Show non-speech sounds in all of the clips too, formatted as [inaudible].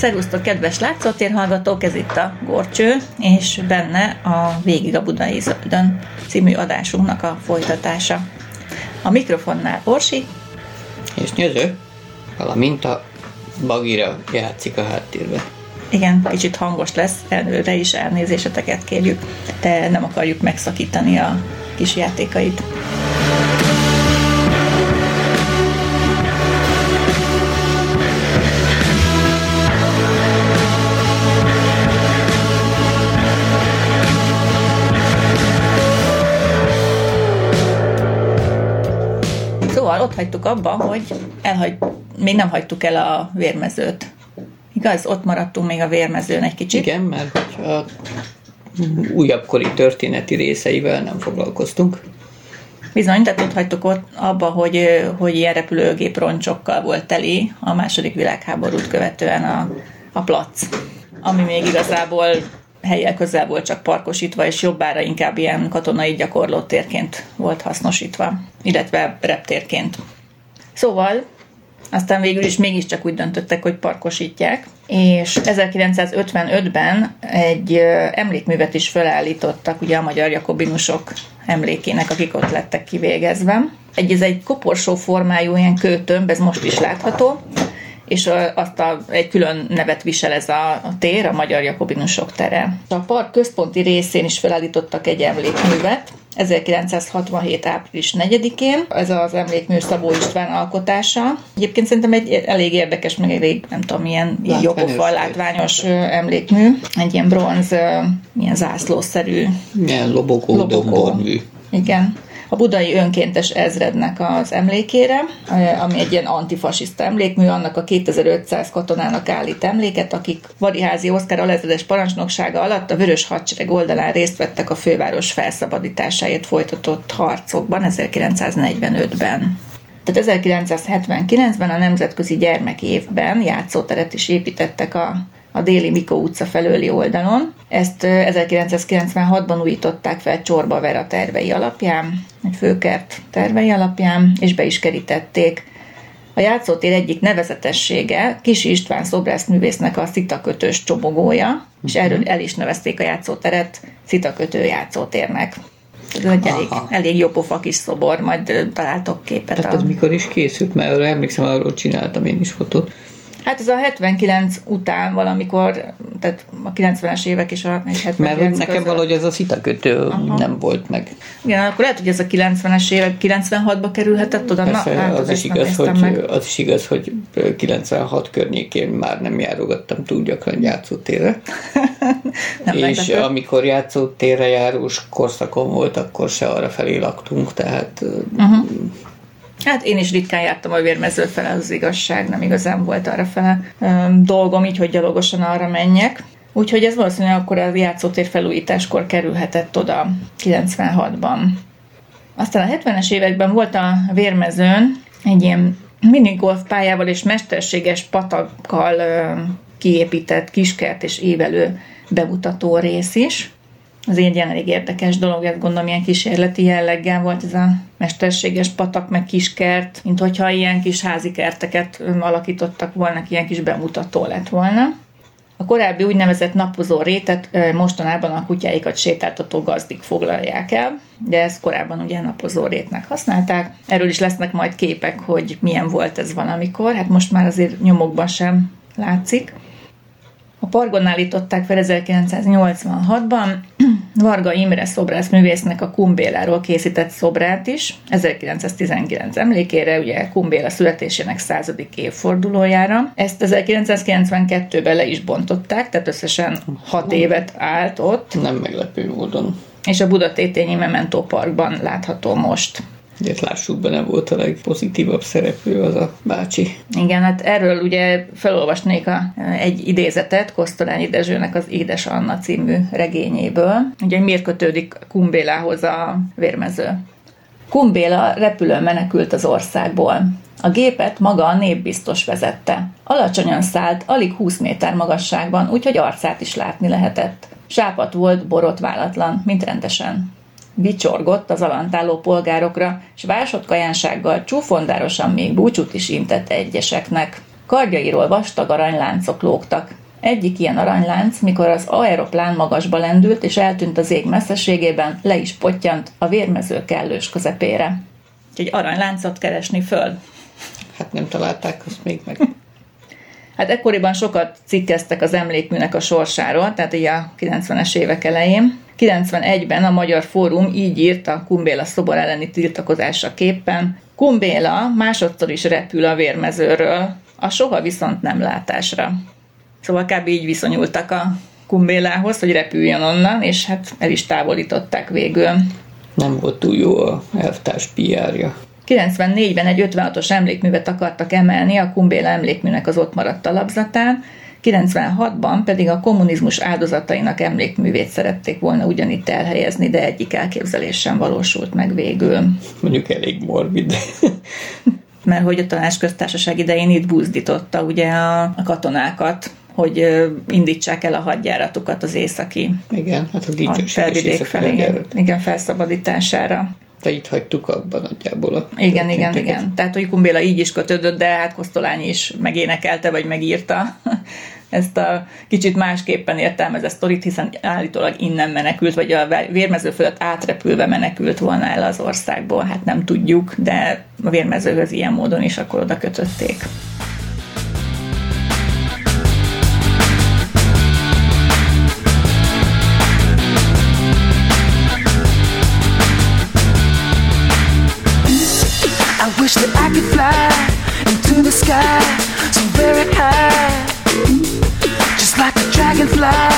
Szerusztok, kedves látszótér hallgatók, ez itt a Gorcső, és benne a Végig a Budai Zöldön című adásunknak a folytatása. A mikrofonnál Orsi. És nyöző, valamint a bagira játszik a háttérben. Igen, kicsit hangos lesz, előre is elnézéseteket kérjük, de nem akarjuk megszakítani a kis játékait. Ott hagytuk abba, hogy elhagy, még nem hagytuk el a vérmezőt. Igaz? Ott maradtunk még a vérmezőn egy kicsit. Igen, mert a újabbkori történeti részeivel nem foglalkoztunk. Bizony, tehát ott hagytuk ott abba, hogy, hogy ilyen repülőgép roncsokkal volt teli a második világháborút követően a, a plac, ami még igazából helyek közel volt csak parkosítva, és jobbára inkább ilyen katonai gyakorlótérként volt hasznosítva, illetve reptérként. Szóval aztán végül is mégiscsak úgy döntöttek, hogy parkosítják, és 1955-ben egy emlékművet is felállítottak ugye a magyar jakobinusok emlékének, akik ott lettek kivégezve. Egy, ez egy koporsó formájú ilyen kőtömb, ez most is látható, és azt a, egy külön nevet visel ez a, a tér, a Magyar Jakobinusok tere. A park központi részén is felállítottak egy emlékművet, 1967. április 4-én. Ez az emlékmű Szabó István alkotása. Egyébként szerintem egy elég érdekes, meg elég, nem tudom, milyen jópofa látványos emlékmű. Egy ilyen bronz, ilyen zászlószerű. Ilyen lobogó, lobogó. Igen a budai önkéntes ezrednek az emlékére, ami egy ilyen antifasiszta emlékmű, annak a 2500 katonának állít emléket, akik Variházi Oszkár alezredes parancsnoksága alatt a Vörös Hadsereg oldalán részt vettek a főváros felszabadításáért folytatott harcokban 1945-ben. Tehát 1979-ben a Nemzetközi Gyermekévben játszóteret is építettek a a déli Mikó utca felőli oldalon. Ezt 1996-ban újították fel Csorba Vera tervei alapján, egy főkert tervei alapján, és be is kerítették. A játszótér egyik nevezetessége Kis István szobrászművésznek a szitakötős csobogója, és mhm. erről el is nevezték a játszóteret szitakötő játszótérnek. Ez egy elég, elég jó pofa kis szobor, majd találtok képet. Tehát a... ez mikor is készült, mert emlékszem, arról csináltam én is fotót. Hát ez a 79 után valamikor, tehát a 90-es évek és a 79 Mert nekem között. valahogy ez a szitakötő Aha. nem volt meg. Igen, akkor lehet, hogy ez a 90-es évek 96-ba kerülhetett oda. Persze, Na, hát, az, is igaz, hogy, meg. az is igaz, hogy 96 környékén már nem járogattam túl gyakran játszótérre. [laughs] nem és meglepő. amikor játszótérre járós korszakon volt, akkor se arra felé laktunk, tehát uh-huh Hát én is ritkán jártam a vérmező fele, az igazság, nem igazán volt arra fele um, dolgom, így, hogy gyalogosan arra menjek. Úgyhogy ez valószínűleg akkor a játszótér felújításkor kerülhetett oda 96-ban. Aztán a 70-es években volt a vérmezőn egy ilyen minigolf pályával és mesterséges patakkal kiépített kiskert és évelő bemutató rész is az egy ilyen elég érdekes dolog, ezt gondolom ilyen kísérleti jelleggel volt ez a mesterséges patak, meg kiskert, mint hogyha ilyen kis házi kerteket alakítottak volna, ilyen kis bemutató lett volna. A korábbi úgynevezett napozó rétet mostanában a kutyáikat sétáltató gazdik foglalják el, de ezt korábban ugye napozó rétnek használták. Erről is lesznek majd képek, hogy milyen volt ez valamikor, hát most már azért nyomokban sem látszik. A Pargon állították fel 1986-ban [clears throat] Varga Imre szobrászművésznek a Kumbéláról készített szobrát is, 1919 emlékére, ugye Kumbéla születésének századik évfordulójára. Ezt 1992-ben le is bontották, tehát összesen 6 évet állt ott. Nem meglepő módon. És a Budatétényi Memento Parkban látható most. Ugye lássuk be, nem volt a legpozitívabb szereplő az a bácsi. Igen, hát erről ugye felolvasnék a, egy idézetet Kosztolányi Dezsőnek az Édes Anna című regényéből. Ugye miért kötődik Kumbélához a vérmező? Kumbéla repülőn menekült az országból. A gépet maga a népbiztos vezette. Alacsonyan szállt, alig 20 méter magasságban, úgyhogy arcát is látni lehetett. Sápat volt, borotválatlan, mint rendesen vicsorgott az alantáló polgárokra, és vásott kajánsággal csúfondárosan még búcsút is intett egyeseknek. Kardjairól vastag aranyláncok lógtak. Egyik ilyen aranylánc, mikor az aeroplán magasba lendült és eltűnt az ég messzeségében, le is pottyant a vérmező kellős közepére. Egy aranyláncot keresni föl. Hát nem találták azt még meg. Hát ekkoriban sokat cikkeztek az emlékműnek a sorsáról, tehát ugye a 90-es évek elején. 91-ben a Magyar Fórum így írt a Kumbéla szobor elleni tiltakozásra képpen. Kumbéla másodszor is repül a vérmezőről, a soha viszont nem látásra. Szóval kb. így viszonyultak a Kumbélához, hogy repüljön onnan, és hát el is távolították végül. Nem volt túl jó a elvtárs PR-ja. 94-ben egy 56-os emlékművet akartak emelni a Kumbéla emlékműnek az ott maradt talapzatán, 96-ban pedig a kommunizmus áldozatainak emlékművét szerették volna ugyanitt elhelyezni, de egyik elképzelés sem valósult meg végül. Mondjuk elég morbid. [laughs] Mert hogy a tanácsköztársaság idején itt buzdította ugye a, a katonákat, hogy indítsák el a hadjáratukat az északi igen, hát a felvidék felé. Igen, felszabadítására. De itt hagytuk abban nagyjából a Igen, igen, igen. Tehát, hogy Kumbéla így is kötődött, de hát Kosztolányi is megénekelte, vagy megírta [laughs] ezt a kicsit másképpen értelmezett sztorit, hiszen állítólag innen menekült, vagy a vérmező fölött átrepülve menekült volna el az országból. Hát nem tudjuk, de a vérmezőhöz ilyen módon is akkor oda kötötték. Sky so very high, just like a dragonfly.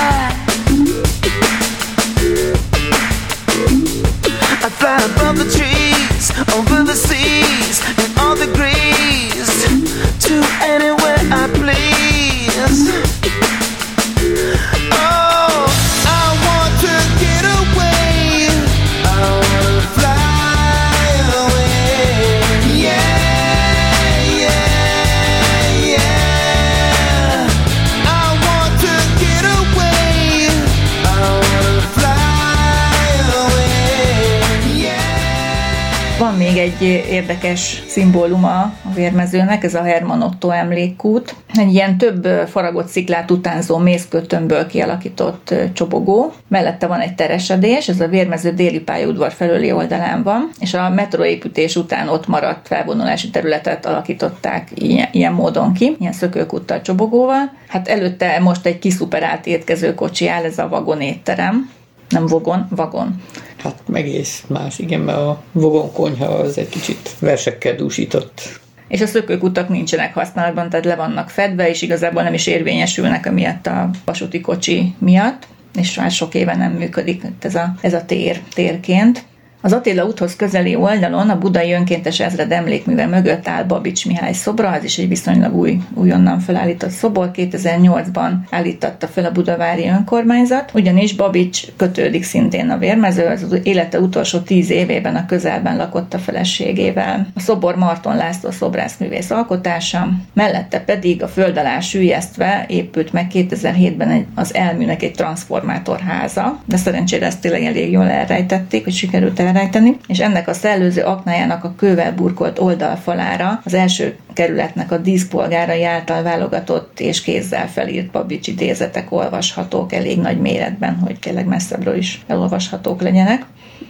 Érdekes szimbóluma a vérmezőnek, ez a Herman Otto emlékkút. Egy ilyen több faragott sziklát utánzó mészkötőmből kialakított csobogó. Mellette van egy teresedés, ez a vérmező déli pályaudvar felőli oldalán van, és a metroépítés után ott maradt felvonulási területet alakították ilyen, ilyen módon ki, ilyen szökőkuttal csobogóval. Hát előtte most egy kiszuperált étkezőkocsi áll, ez a vagonétterem, nem vogon, vagon. Hát egész más, igen, mert a vogon konyha az egy kicsit versekkel dúsított. És a szökőkutak nincsenek használatban, tehát le vannak fedve, és igazából nem is érvényesülnek amiatt a vasúti kocsi miatt, és már sok éve nem működik ez a, ez a tér térként. Az Attila úthoz közeli oldalon a budai önkéntes ezred emlékműve mögött áll Babics Mihály szobra, az is egy viszonylag új, újonnan felállított szobor. 2008-ban állította fel a budavári önkormányzat, ugyanis Babics kötődik szintén a vérmező, az élete utolsó tíz évében a közelben lakott a feleségével. A szobor Marton László szobrászművész alkotása, mellette pedig a föld alá sűjesztve épült meg 2007-ben az elműnek egy transformátorháza, de szerencsére ezt tényleg elég jól elrejtették, hogy sikerült el elrejteni, és ennek a szellőző aknájának a kővel burkolt oldalfalára az első kerületnek a díszpolgárai által válogatott és kézzel felírt Babics idézetek olvashatók elég nagy méretben, hogy tényleg messzebbről is elolvashatók legyenek.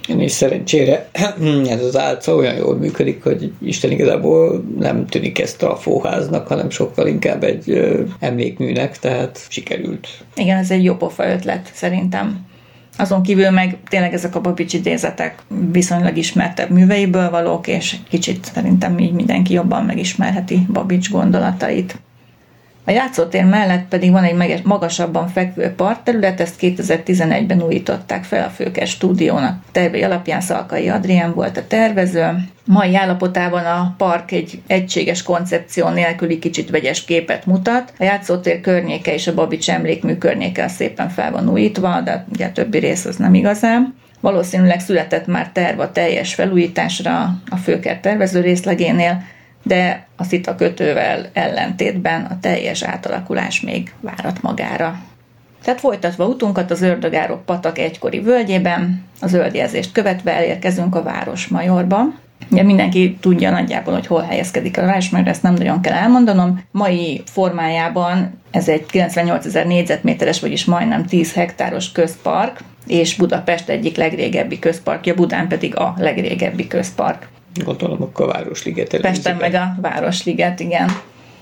És szerencsére [clears throat] ez az álca olyan jól működik, hogy Isten igazából nem tűnik ezt a fóháznak, hanem sokkal inkább egy emlékműnek, tehát sikerült. Igen, ez egy jó pofa ötlet szerintem. Azon kívül meg tényleg ezek a Babics idézetek viszonylag ismertebb műveiből valók, és kicsit szerintem így mindenki jobban megismerheti Babics gondolatait. A játszótér mellett pedig van egy magasabban fekvő partterület, ezt 2011-ben újították fel a Főkes stúdiónak. Tervei alapján Szalkai Adrián volt a tervező. Mai állapotában a park egy egységes koncepció nélküli kicsit vegyes képet mutat. A játszótér környéke és a Babics emlékmű környéke szépen fel van újítva, de ugye a többi rész az nem igazán. Valószínűleg született már terv a teljes felújításra a főkert tervező részlegénél, de a szita kötővel ellentétben a teljes átalakulás még várat magára. Tehát folytatva utunkat az Ördögárok patak egykori völgyében, a zöldjelzést követve elérkezünk a Városmajorba. Ugye mindenki tudja nagyjából, hogy hol helyezkedik a Városmajor, ezt nem nagyon kell elmondanom. Mai formájában ez egy 98 ezer négyzetméteres, vagyis majdnem 10 hektáros közpark, és Budapest egyik legrégebbi közparkja, Budán pedig a legrégebbi közpark. Gondolom akkor a Városliget Pesten meg a Városliget, igen.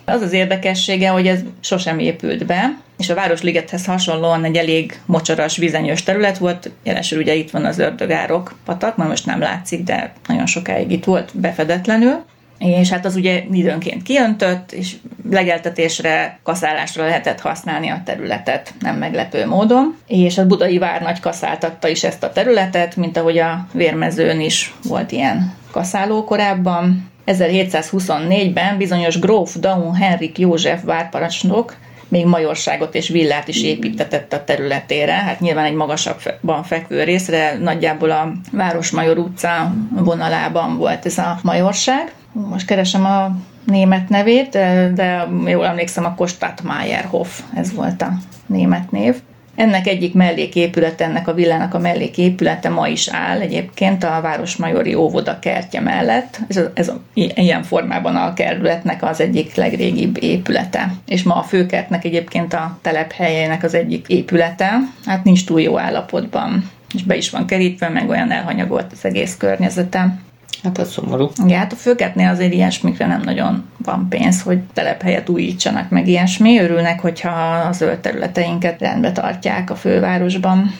Az az érdekessége, hogy ez sosem épült be, és a Városligethez hasonlóan egy elég mocsaras, vizenyős terület volt, jelesül ugye itt van az ördögárok patak, ma most nem látszik, de nagyon sokáig itt volt befedetlenül, és hát az ugye időnként kiöntött, és legeltetésre, kaszálásra lehetett használni a területet, nem meglepő módon. És a budai várnagy kaszáltatta is ezt a területet, mint ahogy a vérmezőn is volt ilyen kaszáló korábban. 1724-ben bizonyos gróf Daun Henrik József várparancsnok még majorságot és villát is építetett a területére, hát nyilván egy magasabban fekvő részre, nagyjából a Városmajor utca vonalában volt ez a majorság. Most keresem a német nevét, de jól emlékszem, a Kostadtmayerhof, ez volt a német név. Ennek egyik melléképület, ennek a villának a melléképülete ma is áll egyébként a Városmajori óvoda kertje mellett. Ez, a, ez a, ilyen formában a kerületnek az egyik legrégibb épülete. És ma a főkertnek egyébként a telephelyének az egyik épülete, hát nincs túl jó állapotban és be is van kerítve, meg olyan elhanyagolt az egész környezete. Hát az szomorú. Ja, hát a főketnél azért ilyesmikre nem nagyon van pénz, hogy telephelyet újítsanak meg ilyesmi. Örülnek, hogyha a zöld területeinket rendbe tartják a fővárosban.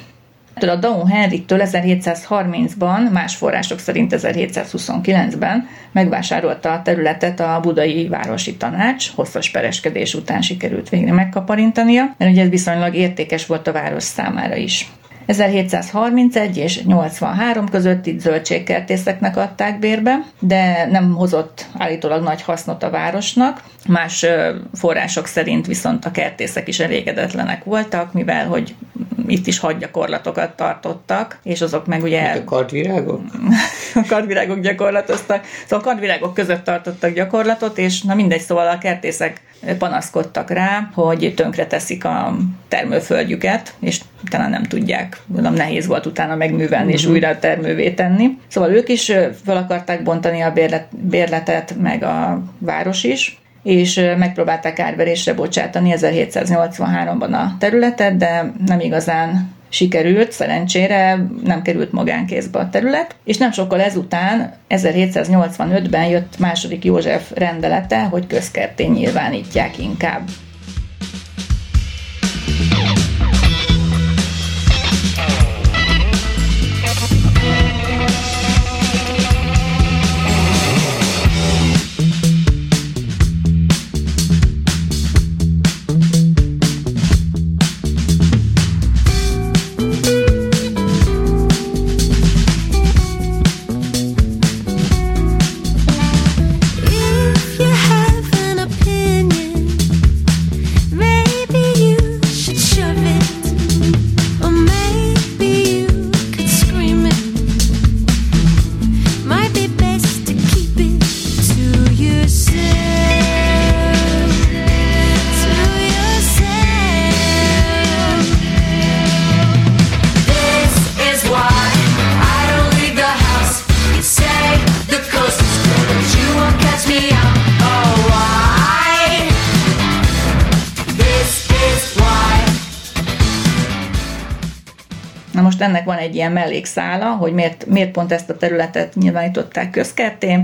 A Daun Henriktől 1730-ban, más források szerint 1729-ben megvásárolta a területet a budai városi tanács, hosszas pereskedés után sikerült végre megkaparintania, mert ugye ez viszonylag értékes volt a város számára is. 1731 és 83 között itt zöldségkertészeknek adták bérbe, de nem hozott állítólag nagy hasznot a városnak. Más források szerint viszont a kertészek is elégedetlenek voltak, mivel hogy itt is hadgyakorlatokat tartottak, és azok meg ugye... Mint a kardvirágok? [laughs] a kardvirágok gyakorlatoztak. Szóval a kardvirágok között tartottak gyakorlatot, és na mindegy, szóval a kertészek panaszkodtak rá, hogy tönkre teszik a termőföldjüket, és utána nem tudják, mondom, nehéz volt utána megművelni uh-huh. és mhm. újra termővé tenni. Szóval ők is fel akarták bontani a bérlet, bérletet, meg a város is, és megpróbálták árverésre bocsátani 1783-ban a területet, de nem igazán sikerült, szerencsére nem került magánkézbe a terület, és nem sokkal ezután, 1785-ben jött második József rendelete, hogy közkerté nyilvánítják inkább most ennek van egy ilyen mellékszála, hogy miért, miért pont ezt a területet nyilvánították közkerté.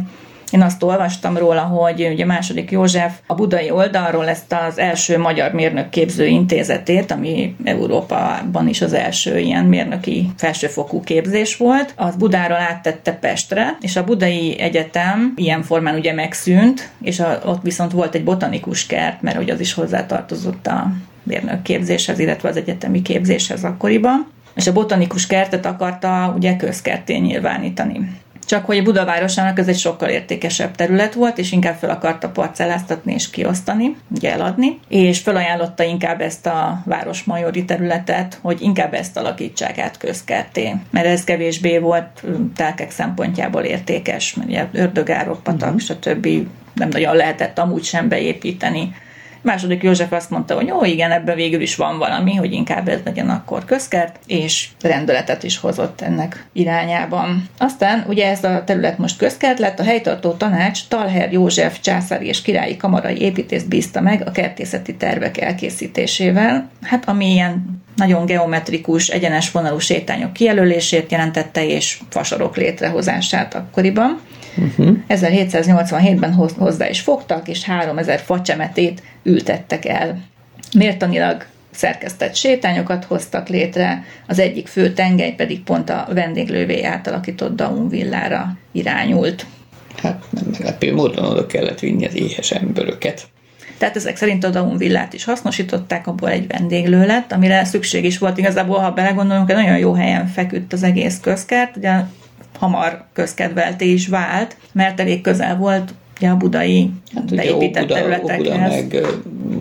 Én azt olvastam róla, hogy ugye második József a budai oldalról ezt az első magyar mérnökképző intézetét, ami Európában is az első ilyen mérnöki felsőfokú képzés volt, az Budáról áttette Pestre, és a Budai Egyetem ilyen formán ugye megszűnt, és a, ott viszont volt egy botanikus kert, mert hogy az is hozzátartozott a mérnökképzéshez, illetve az egyetemi képzéshez akkoriban és a botanikus kertet akarta ugye közkerté nyilvánítani. Csak hogy a Budavárosának ez egy sokkal értékesebb terület volt, és inkább fel akarta parcelláztatni és kiosztani, ugye eladni, és felajánlotta inkább ezt a városmajori területet, hogy inkább ezt alakítsák át közkerté, mert ez kevésbé volt telkek szempontjából értékes, mert ugye ördögárok, patak, uh-huh. stb. nem nagyon lehetett amúgy sem beépíteni Második József azt mondta, hogy jó, igen, ebben végül is van valami, hogy inkább ez legyen akkor közkert, és rendeletet is hozott ennek irányában. Aztán ugye ez a terület most közkert lett, a helytartó tanács Talher József császári és királyi kamarai építést bízta meg a kertészeti tervek elkészítésével, hát ami ilyen nagyon geometrikus, egyenes vonalú sétányok kijelölését jelentette, és fasorok létrehozását akkoriban. Uh-huh. 1787-ben hozzá is fogtak, és 3000 facsemetét ültettek el. Mértanilag szerkesztett sétányokat hoztak létre, az egyik fő tengely pedig pont a vendéglővé átalakított Daun villára irányult. Hát nem meglepő módon oda kellett vinni az éhes emberöket. Tehát ezek szerint a Daun villát is hasznosították, abból egy vendéglő lett, amire szükség is volt. Igazából, ha belegondolunk, egy nagyon jó helyen feküdt az egész közkert, ugye hamar közkedvelté is vált, mert elég közel volt ugye a budai hát beépített Óbuda, területekhez. Óbuda meg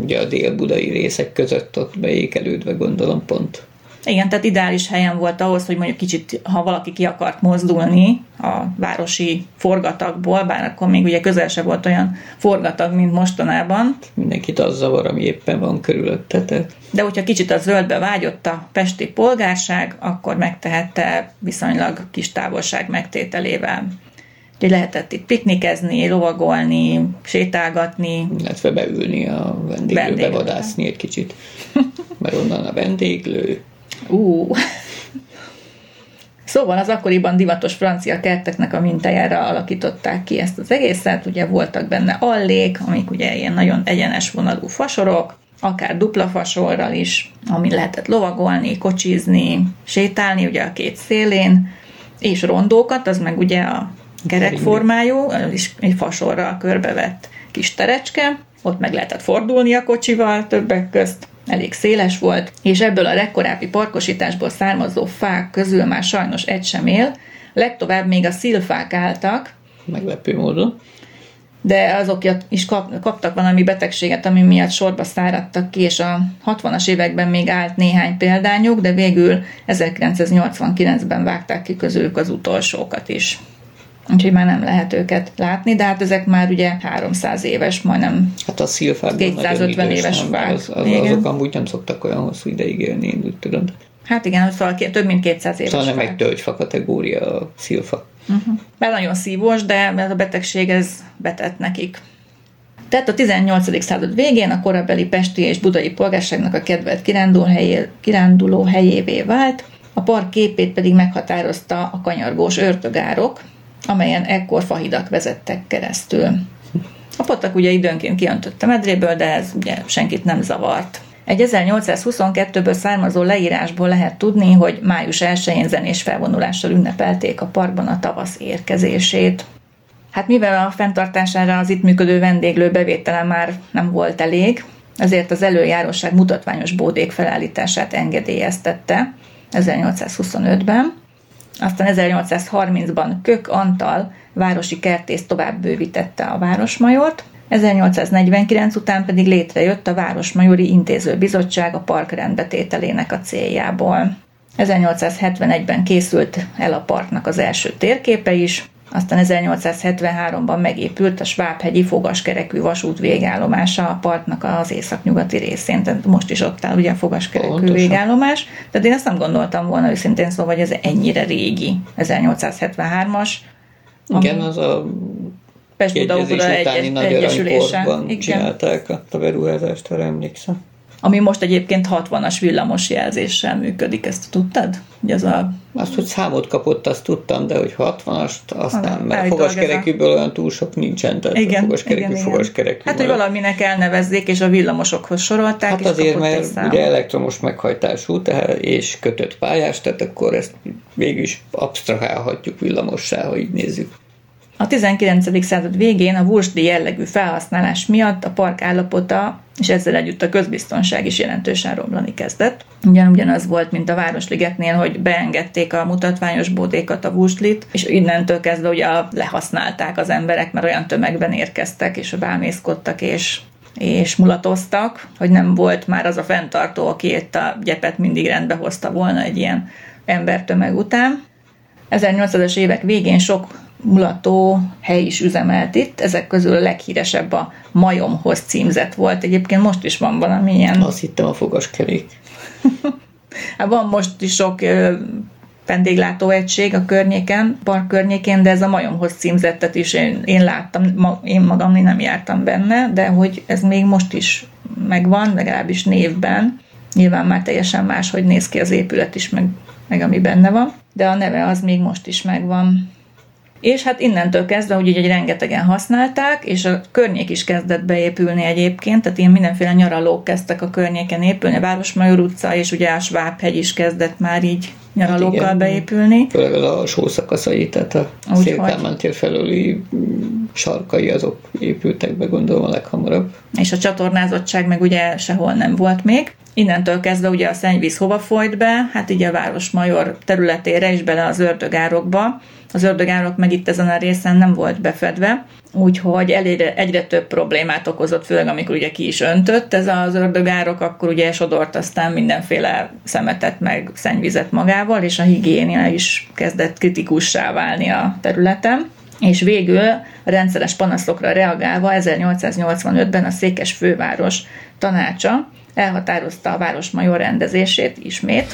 ugye a dél-budai részek között ott beékelődve gondolom pont. Igen, tehát ideális helyen volt ahhoz, hogy mondjuk kicsit, ha valaki ki akart mozdulni a városi forgatagból, bár akkor még ugye közel se volt olyan forgatag, mint mostanában. Mindenkit az zavar, ami éppen van körülötte. Tehát. De hogyha kicsit a zöldbe vágyott a pesti polgárság, akkor megtehette viszonylag kis távolság megtételével. Úgyhogy lehetett itt piknikezni, lovagolni, sétálgatni. Illetve beülni a vendéglőbe, vadászni egy kicsit. Mert onnan a vendéglő, Uh. Szóval az akkoriban divatos francia kerteknek a mintájára alakították ki ezt az egészet, ugye voltak benne allék, amik ugye ilyen nagyon egyenes vonalú fasorok, akár dupla fasorral is, amin lehetett lovagolni, kocsizni, sétálni ugye a két szélén, és rondókat, az meg ugye a kerekformájú, is egy fasorral körbevett kis terecske, ott meg lehetett fordulni a kocsival többek közt, elég széles volt, és ebből a legkorábbi parkosításból származó fák közül már sajnos egy sem él, legtovább még a szilfák álltak. Meglepő módon. De azok is kap, kaptak valami betegséget, ami miatt sorba száradtak ki, és a 60-as években még állt néhány példányuk, de végül 1989-ben vágták ki közülük az utolsókat is úgyhogy már nem lehet őket látni, de hát ezek már ugye 300 éves, majdnem hát a 250 éves fák. Az, az, azok amúgy nem szoktak olyan hosszú ideig élni, én úgy tudom. Hát igen, szóval több mint 200 éves Szóval nem egy tölgyfa kategória a szilfa. Uh-huh. Mert nagyon szívós, de a betegség ez betett nekik. Tehát a 18. század végén a korabeli pesti és budai polgárságnak a kedvelt kiránduló helyévé vált, a park képét pedig meghatározta a kanyargós örtögárok, amelyen ekkor fahidak vezettek keresztül. A patak ugye időnként kiöntött a medréből, de ez ugye senkit nem zavart. Egy 1822-ből származó leírásból lehet tudni, hogy május 1-én zenés felvonulással ünnepelték a parkban a tavasz érkezését. Hát mivel a fenntartására az itt működő vendéglő bevétele már nem volt elég, ezért az előjáróság mutatványos bódék felállítását engedélyeztette 1825-ben, aztán 1830-ban Kök Antal városi kertész tovább bővítette a Városmajort, 1849 után pedig létrejött a Városmajori Intézőbizottság a park rendbetételének a céljából. 1871-ben készült el a parknak az első térképe is, aztán 1873-ban megépült a Svábhegyi fogaskerekű vasút végállomása a partnak az északnyugati részén, tehát most is ott áll ugye a fogaskerekű Pontosan. végállomás. Tehát én ezt nem gondoltam volna őszintén szóval, hogy ez ennyire régi, 1873-as. Igen, az a Pest Buda egyes, Egyesülése. Igen. csinálták a beruházást, ha emlékszem. Ami most egyébként 60-as villamos jelzéssel működik, ezt tudtad? Hogy az a... Azt, hogy számot kapott, azt tudtam, de hogy 60-ast, azt nem, mert fogaskerekűből olyan túl sok nincsen, tehát igen, fogaskerekű, igen, fogaskerekű. Hát, hogy valaminek elnevezzék, és a villamosokhoz sorolták, Hát és azért, mert ugye elektromos meghajtású, tehát, és kötött pályás, tehát akkor ezt végül absztrahálhatjuk villamossá, ha így nézzük. A 19. század végén a vursdi jellegű felhasználás miatt a park állapota és ezzel együtt a közbiztonság is jelentősen romlani kezdett. Ugyan ugyanaz volt, mint a Városligetnél, hogy beengedték a mutatványos bódékat a vurslit, és innentől kezdve ugye lehasználták az emberek, mert olyan tömegben érkeztek, és bámészkodtak, és és mulatoztak, hogy nem volt már az a fenntartó, aki itt a gyepet mindig rendbe hozta volna egy ilyen embertömeg után. 1800-as évek végén sok mulató hely is üzemelt itt, ezek közül a leghíresebb a Majomhoz címzett volt. Egyébként most is van valamilyen... Azt hittem a fogaskerék. [laughs] hát van most is sok egység a környéken, park környékén, de ez a majomhoz címzettet is én, én láttam, ma, én magam nem jártam benne, de hogy ez még most is megvan, legalábbis névben. Nyilván már teljesen más, hogy néz ki az épület is, meg, meg ami benne van, de a neve az még most is megvan. És hát innentől kezdve, hogy egy rengetegen használták, és a környék is kezdett beépülni egyébként, tehát ilyen mindenféle nyaralók kezdtek a környéken épülni, a Városmajor utca, és ugye a Svábhegy is kezdett már így nyaralókkal hát beépülni. Főleg az alsó szakaszai, tehát a Szélkálmán tér felőli sarkai azok épültek be, gondolom a leghamarabb. És a csatornázottság meg ugye sehol nem volt még. Innentől kezdve ugye a szennyvíz hova folyt be? Hát így a Városmajor területére és bele az ördögárokba. Az ördögárok meg itt ezen a részen nem volt befedve, úgyhogy egyre, egyre több problémát okozott, főleg amikor ugye ki is öntött ez az ördögárok, akkor ugye sodort aztán mindenféle szemetet meg szennyvizet magával, és a higiénia is kezdett kritikussá válni a területen és végül a rendszeres panaszokra reagálva 1885-ben a Székes főváros tanácsa elhatározta a városmajor rendezését ismét.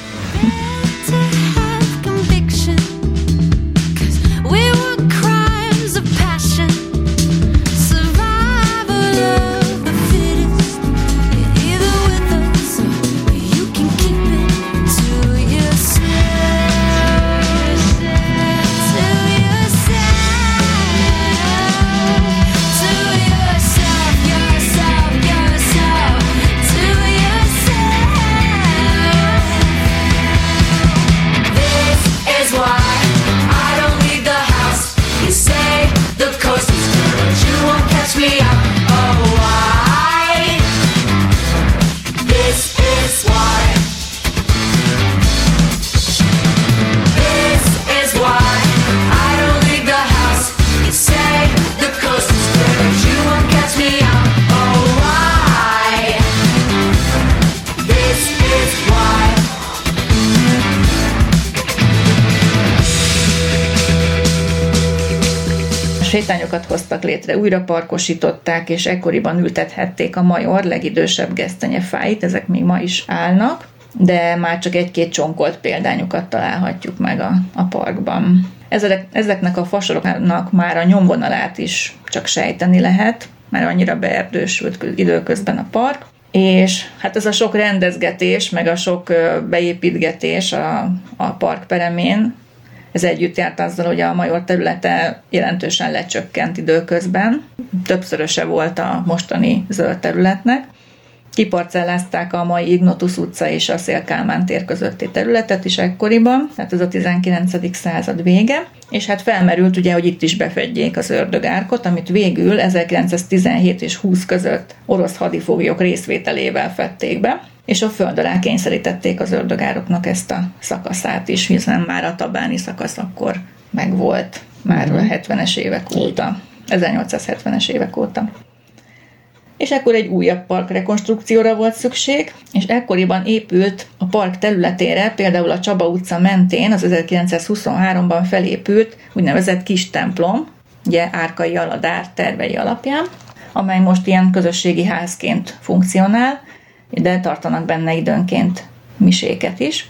Sétányokat hoztak létre, újra parkosították, és ekkoriban ültethették a major legidősebb gesztenyefáit, ezek még ma is állnak, de már csak egy-két csonkolt példányukat találhatjuk meg a, a parkban. Ezek, ezeknek a fasoroknak már a nyomvonalát is csak sejteni lehet, mert annyira beerdősült időközben a park, és hát ez a sok rendezgetés, meg a sok beépítgetés a, a park peremén ez együtt járt azzal, hogy a major területe jelentősen lecsökkent időközben. Többszöröse volt a mostani zöld területnek. Kiparcellázták a mai Ignotus utca és a Szélkálmán tér közötti területet is ekkoriban, tehát ez a 19. század vége, és hát felmerült ugye, hogy itt is befedjék az ördögárkot, amit végül 1917 és 20 között orosz hadifoglyok részvételével fették be és a föld alá kényszerítették az ördögároknak ezt a szakaszát is, hiszen már a tabáni szakasz akkor megvolt, már uh-huh. a 70-es évek óta, 1870-es évek óta. És ekkor egy újabb park rekonstrukcióra volt szükség, és ekkoriban épült a park területére, például a Csaba utca mentén az 1923-ban felépült úgynevezett kis templom, ugye Árkai Aladár tervei alapján, amely most ilyen közösségi házként funkcionál, de tartanak benne időnként miséket is.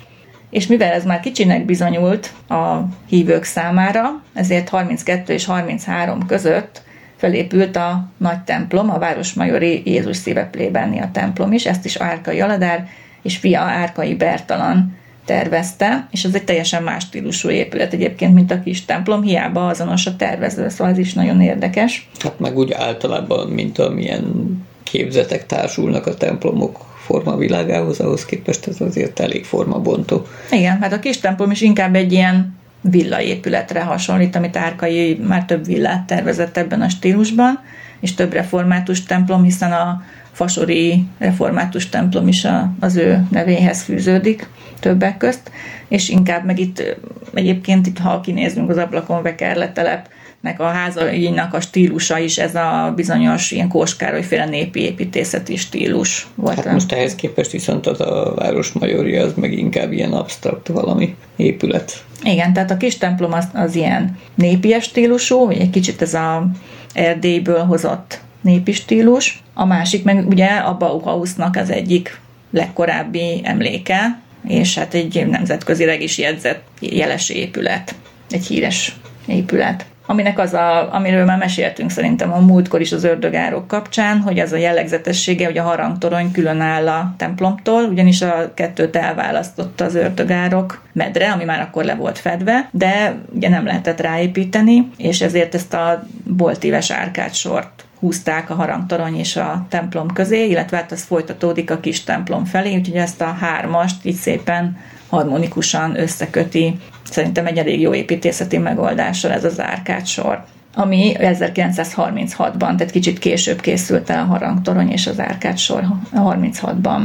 És mivel ez már kicsinek bizonyult a hívők számára, ezért 32 és 33 között felépült a nagy templom, a Városmajori Jézus szíve plébánia templom is, ezt is Árkai Aladár és fia Árkai Bertalan tervezte, és ez egy teljesen más stílusú épület egyébként, mint a kis templom, hiába azonos a tervező, szóval ez is nagyon érdekes. Hát meg úgy általában, mint amilyen képzetek társulnak a templomok forma világához, ahhoz képest ez azért elég formabontó. Igen, hát a kis templom is inkább egy ilyen villaépületre hasonlít, amit Árkai már több villát tervezett ebben a stílusban, és több református templom, hiszen a fasori református templom is a, az ő nevéhez fűződik többek közt, és inkább meg itt egyébként itt, ha kinézünk az ablakon, Vekerletelep nek a házainak a stílusa is ez a bizonyos ilyen kóskárolyféle népi építészeti stílus volt. Hát most ehhez képest viszont az a városmajorja az meg inkább ilyen absztrakt valami épület. Igen, tehát a kis templom az, az ilyen népies stílusú, vagy egy kicsit ez a Erdélyből hozott népi stílus. A másik meg ugye a Bauhausnak az egyik legkorábbi emléke, és hát egy nemzetközileg is jegyzett jeles épület, egy híres épület aminek az a, amiről már meséltünk szerintem a múltkor is az ördögárok kapcsán, hogy az a jellegzetessége, hogy a harangtorony külön áll a templomtól, ugyanis a kettőt elválasztotta az ördögárok medre, ami már akkor le volt fedve, de ugye nem lehetett ráépíteni, és ezért ezt a boltíves árkádsort húzták a harangtorony és a templom közé, illetve hát az folytatódik a kis templom felé, úgyhogy ezt a hármast így szépen harmonikusan összeköti. Szerintem egy elég jó építészeti megoldással ez az árkád sor ami 1936-ban, tehát kicsit később készült el a harangtorony és az árkád sor 36-ban.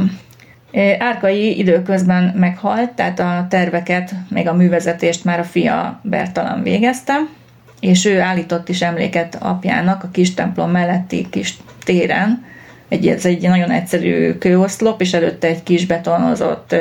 Árkai időközben meghalt, tehát a terveket, még a művezetést már a fia Bertalan végezte, és ő állított is emléket apjának a kis templom melletti kis téren, egy, ez egy nagyon egyszerű kőoszlop, és előtte egy kis betonozott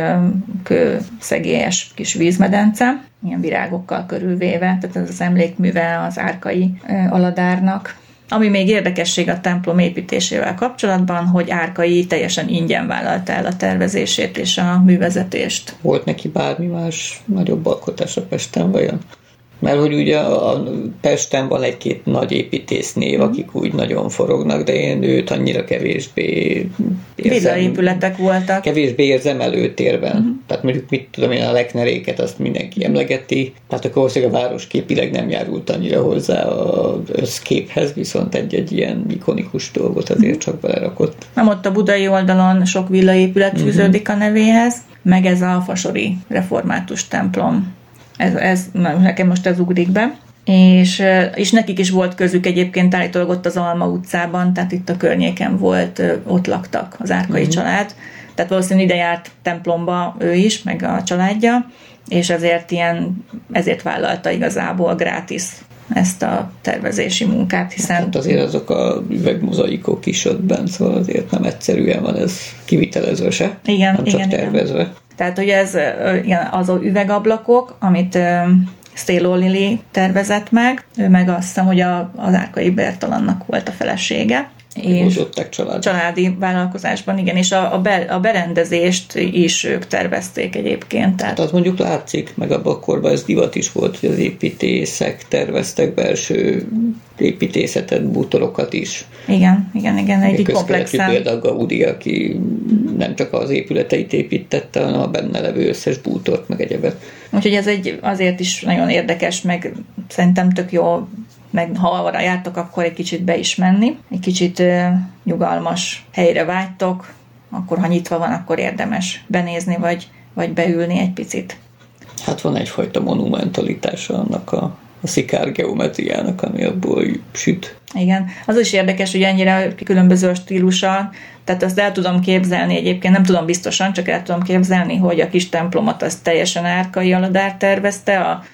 kőszegélyes kis vízmedence, ilyen virágokkal körülvéve, tehát ez az emlékműve az árkai aladárnak. Ami még érdekesség a templom építésével kapcsolatban, hogy Árkai teljesen ingyen vállalta el a tervezését és a művezetést. Volt neki bármi más nagyobb alkotás a Pesten vajon? Mert hogy ugye a Pesten van egy-két nagy építésznév, mhm. akik úgy nagyon forognak, de én őt annyira kevésbé érzem. épületek voltak. Kevésbé érzem előtérben. Uh-huh. Tehát mondjuk mit tudom én, a lekneréket azt mindenki emlegeti, tehát akkor valószínűleg a város képileg nem járult annyira hozzá az összképhez, viszont egy-egy ilyen ikonikus dolgot azért uh-huh. csak belerakott. Nem ott a budai oldalon sok villaépület uh-huh. fűződik a nevéhez, meg ez a fasori református templom ez, ez nekem most ez ugrik be. És, és nekik is volt közük egyébként állítólag ott az Alma utcában, tehát itt a környéken volt, ott laktak az Árkai mm-hmm. család. Tehát valószínűleg ide járt templomba ő is, meg a családja, és ezért ilyen, ezért vállalta igazából gratis ezt a tervezési munkát, hiszen... Hát azért azok a üvegmozaikok is ott bent, szóval azért nem egyszerűen van ez kivitelezve se, igen, nem csak igen, tervezve. Igen. Tehát ugye ez igen, az üvegablakok, amit Stéló Lili tervezett meg, ő meg azt hiszem, hogy a, az Árkai Bertalannak volt a felesége. És család. családi vállalkozásban, igen, és a, a, be, a berendezést is ők tervezték egyébként. Tehát... Hát az mondjuk látszik, meg abban a korban ez divat is volt, hogy az építészek terveztek belső építészetet, bútorokat is. Igen, igen, igen, egy komplexen. Például Gaudi, aki nem csak az épületeit építette, hanem a benne levő összes bútort, meg egyebet. Úgyhogy ez egy azért is nagyon érdekes, meg szerintem tök jó meg ha arra jártok, akkor egy kicsit be is menni, egy kicsit nyugalmas helyre vágytok, akkor ha nyitva van, akkor érdemes benézni, vagy, vagy beülni egy picit. Hát van egyfajta monumentalitása annak a, a szikár geometriának, ami abból süt. Igen, az is érdekes, hogy ennyire különböző a stílusa, tehát azt el tudom képzelni egyébként, nem tudom biztosan, csak el tudom képzelni, hogy a kis templomot azt teljesen árkai aladár tervezte, a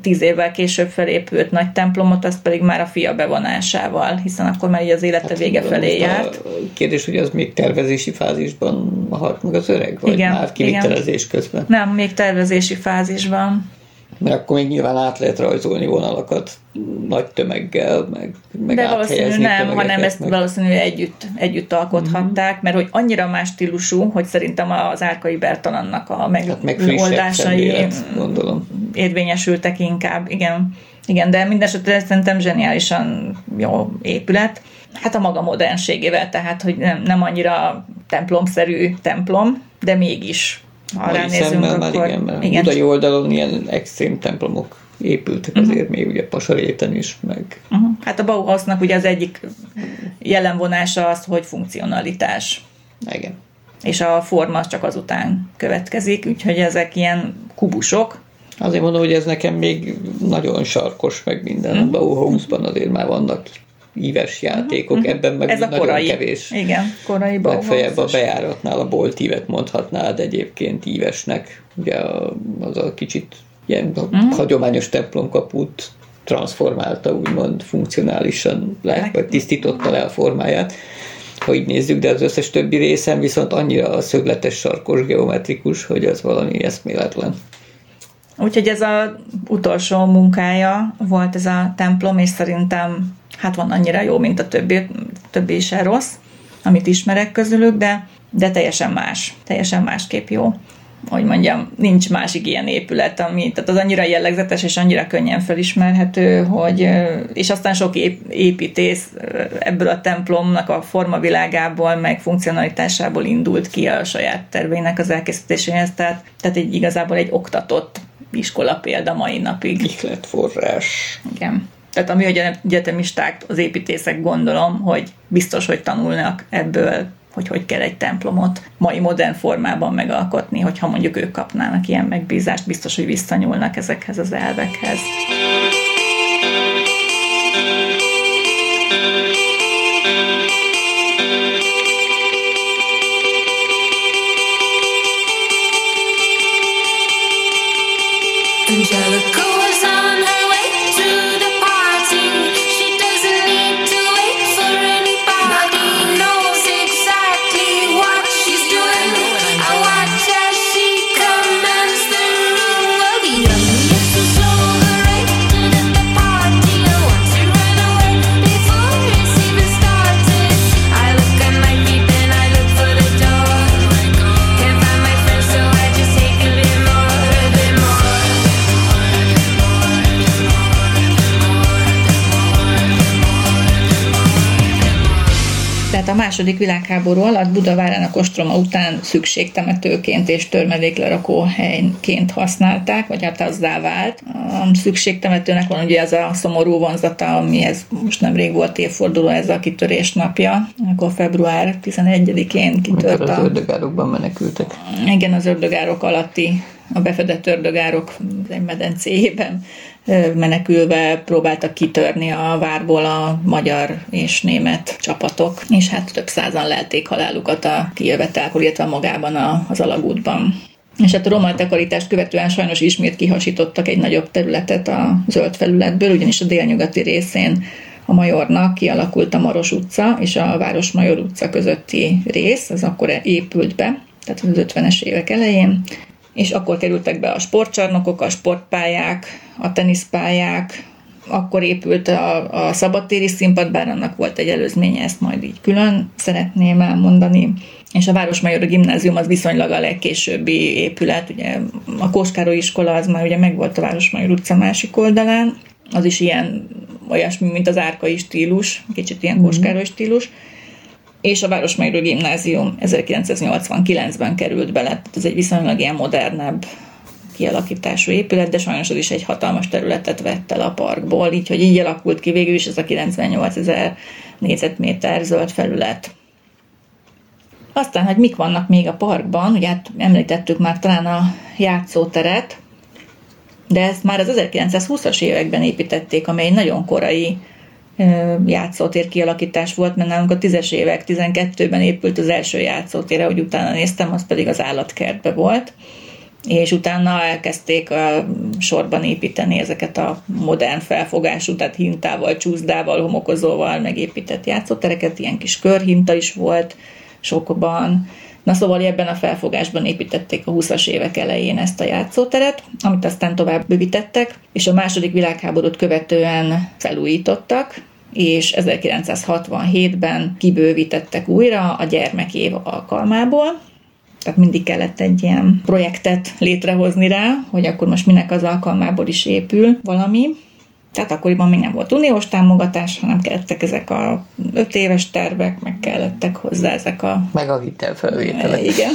tíz évvel később felépült nagy templomot, azt pedig már a fia bevonásával, hiszen akkor már így az élete hát, vége felé járt. A kérdés, hogy az még tervezési fázisban halt meg az öreg, vagy igen, már kivitelezés igen. közben? Nem, még tervezési fázisban mert akkor még nyilván át lehet rajzolni vonalakat nagy tömeggel, meg, meg De valószínűleg nem, hanem ezt meg... valószínűleg együtt, együtt alkothatták, mm-hmm. mert hogy annyira más stílusú, hogy szerintem az Árkai Bertalannak a megoldásai hát gondolom. érvényesültek inkább, igen. Igen, de mindesetre szerintem zseniálisan jó épület. Hát a maga modernségével, tehát, hogy nem, nem annyira templomszerű templom, de mégis ha ránézünk, akkor... Már igen, mert igen. Budai oldalon ilyen extrém templomok épültek uh-huh. azért még ugye Pasaréten is, meg... Uh-huh. Hát a Bauhausnak ugye az egyik jellemvonása az, hogy funkcionalitás. Igen. És a forma csak azután következik, úgyhogy ezek ilyen kubusok. Azért mondom, hogy ez nekem még nagyon sarkos, meg minden. Uh-huh. A Bauhausban azért már vannak íves játékok, uh-huh. ebben meg Ez a nagyon korai, kevés. Igen, korai Legfeljebb a bejáratnál a boltívet mondhatnád egyébként ívesnek. Ugye az a kicsit ilyen uh-huh. hagyományos templomkaput transformálta, úgymond funkcionálisan le, vagy tisztította le a formáját ha így nézzük, de az összes többi részen viszont annyira a szögletes sarkos geometrikus, hogy az valami eszméletlen. Úgyhogy ez a utolsó munkája volt ez a templom, és szerintem hát van annyira jó, mint a többi, többi is rossz, amit ismerek közülük, de, de teljesen más, teljesen másképp jó hogy mondjam, nincs másik ilyen épület, ami, tehát az annyira jellegzetes és annyira könnyen felismerhető, hogy, és aztán sok építész ebből a templomnak a formavilágából, meg funkcionalitásából indult ki a saját terveinek az elkészítéséhez, tehát, tehát egy, igazából egy oktatott iskola példa mai napig. Ihletforrás. Igen. Tehát ami hogy egyetemisták, az építészek gondolom, hogy biztos, hogy tanulnak ebből hogy hogy kell egy templomot mai modern formában megalkotni, hogyha mondjuk ők kapnának ilyen megbízást, biztos, hogy visszanyúlnak ezekhez az elvekhez. Angelica A második világháború alatt Budavárának ostroma után szükségtemetőként és törmeléklerakó helyként használták, vagy hát azzá vált. A szükségtemetőnek van ugye ez a szomorú vonzata, amihez most nemrég volt évforduló, ez a kitörés napja, akkor február 11-én kitört Amikor az ördögárokban menekültek. Igen, az ördögárok alatti a befedett ördögárok egy medencéjében menekülve próbáltak kitörni a várból a magyar és német csapatok, és hát több százan lelték halálukat a kijövetelkor, illetve magában a, az alagútban. És hát a román takarítást követően sajnos ismét kihasítottak egy nagyobb területet a zöld felületből, ugyanis a délnyugati részén a Majornak kialakult a Maros utca és a Városmajor utca közötti rész, az akkor épült be, tehát az 50-es évek elején, és akkor kerültek be a sportcsarnokok, a sportpályák, a teniszpályák, akkor épült a, a szabadtéri színpad, bár annak volt egy előzménye, ezt majd így külön szeretném elmondani. És a Városmajor Gimnázium az viszonylag a legkésőbbi épület, ugye a Kóskároly iskola az már ugye megvolt a Városmajor utca másik oldalán, az is ilyen olyasmi, mint az árkai stílus, kicsit ilyen mm-hmm. Kóskároly stílus, és a Városmajor Gimnázium 1989-ben került bele, ez egy viszonylag ilyen modernebb kialakítású épület, de sajnos az is egy hatalmas területet vett el a parkból, így hogy így alakult ki végül is ez a 98 ezer négyzetméter zöld felület. Aztán, hogy mik vannak még a parkban, ugye hát említettük már talán a játszóteret, de ezt már az 1920-as években építették, amely nagyon korai játszótér kialakítás volt, mert nálunk a tízes évek 12-ben épült az első játszótér, hogy utána néztem, az pedig az állatkertbe volt és utána elkezdték a sorban építeni ezeket a modern felfogású, tehát hintával, csúszdával, homokozóval megépített játszótereket, ilyen kis körhinta is volt sokban. Na szóval ebben a felfogásban építették a 20-as évek elején ezt a játszóteret, amit aztán tovább bővítettek, és a második világháborút követően felújítottak, és 1967-ben kibővítettek újra a gyermekév alkalmából, tehát mindig kellett egy ilyen projektet létrehozni rá, hogy akkor most minek az alkalmából is épül valami. Tehát akkoriban még nem volt uniós támogatás, hanem kellettek ezek a öt éves tervek, meg kellettek hozzá ezek a... Meg a hitelfelvételek. Igen.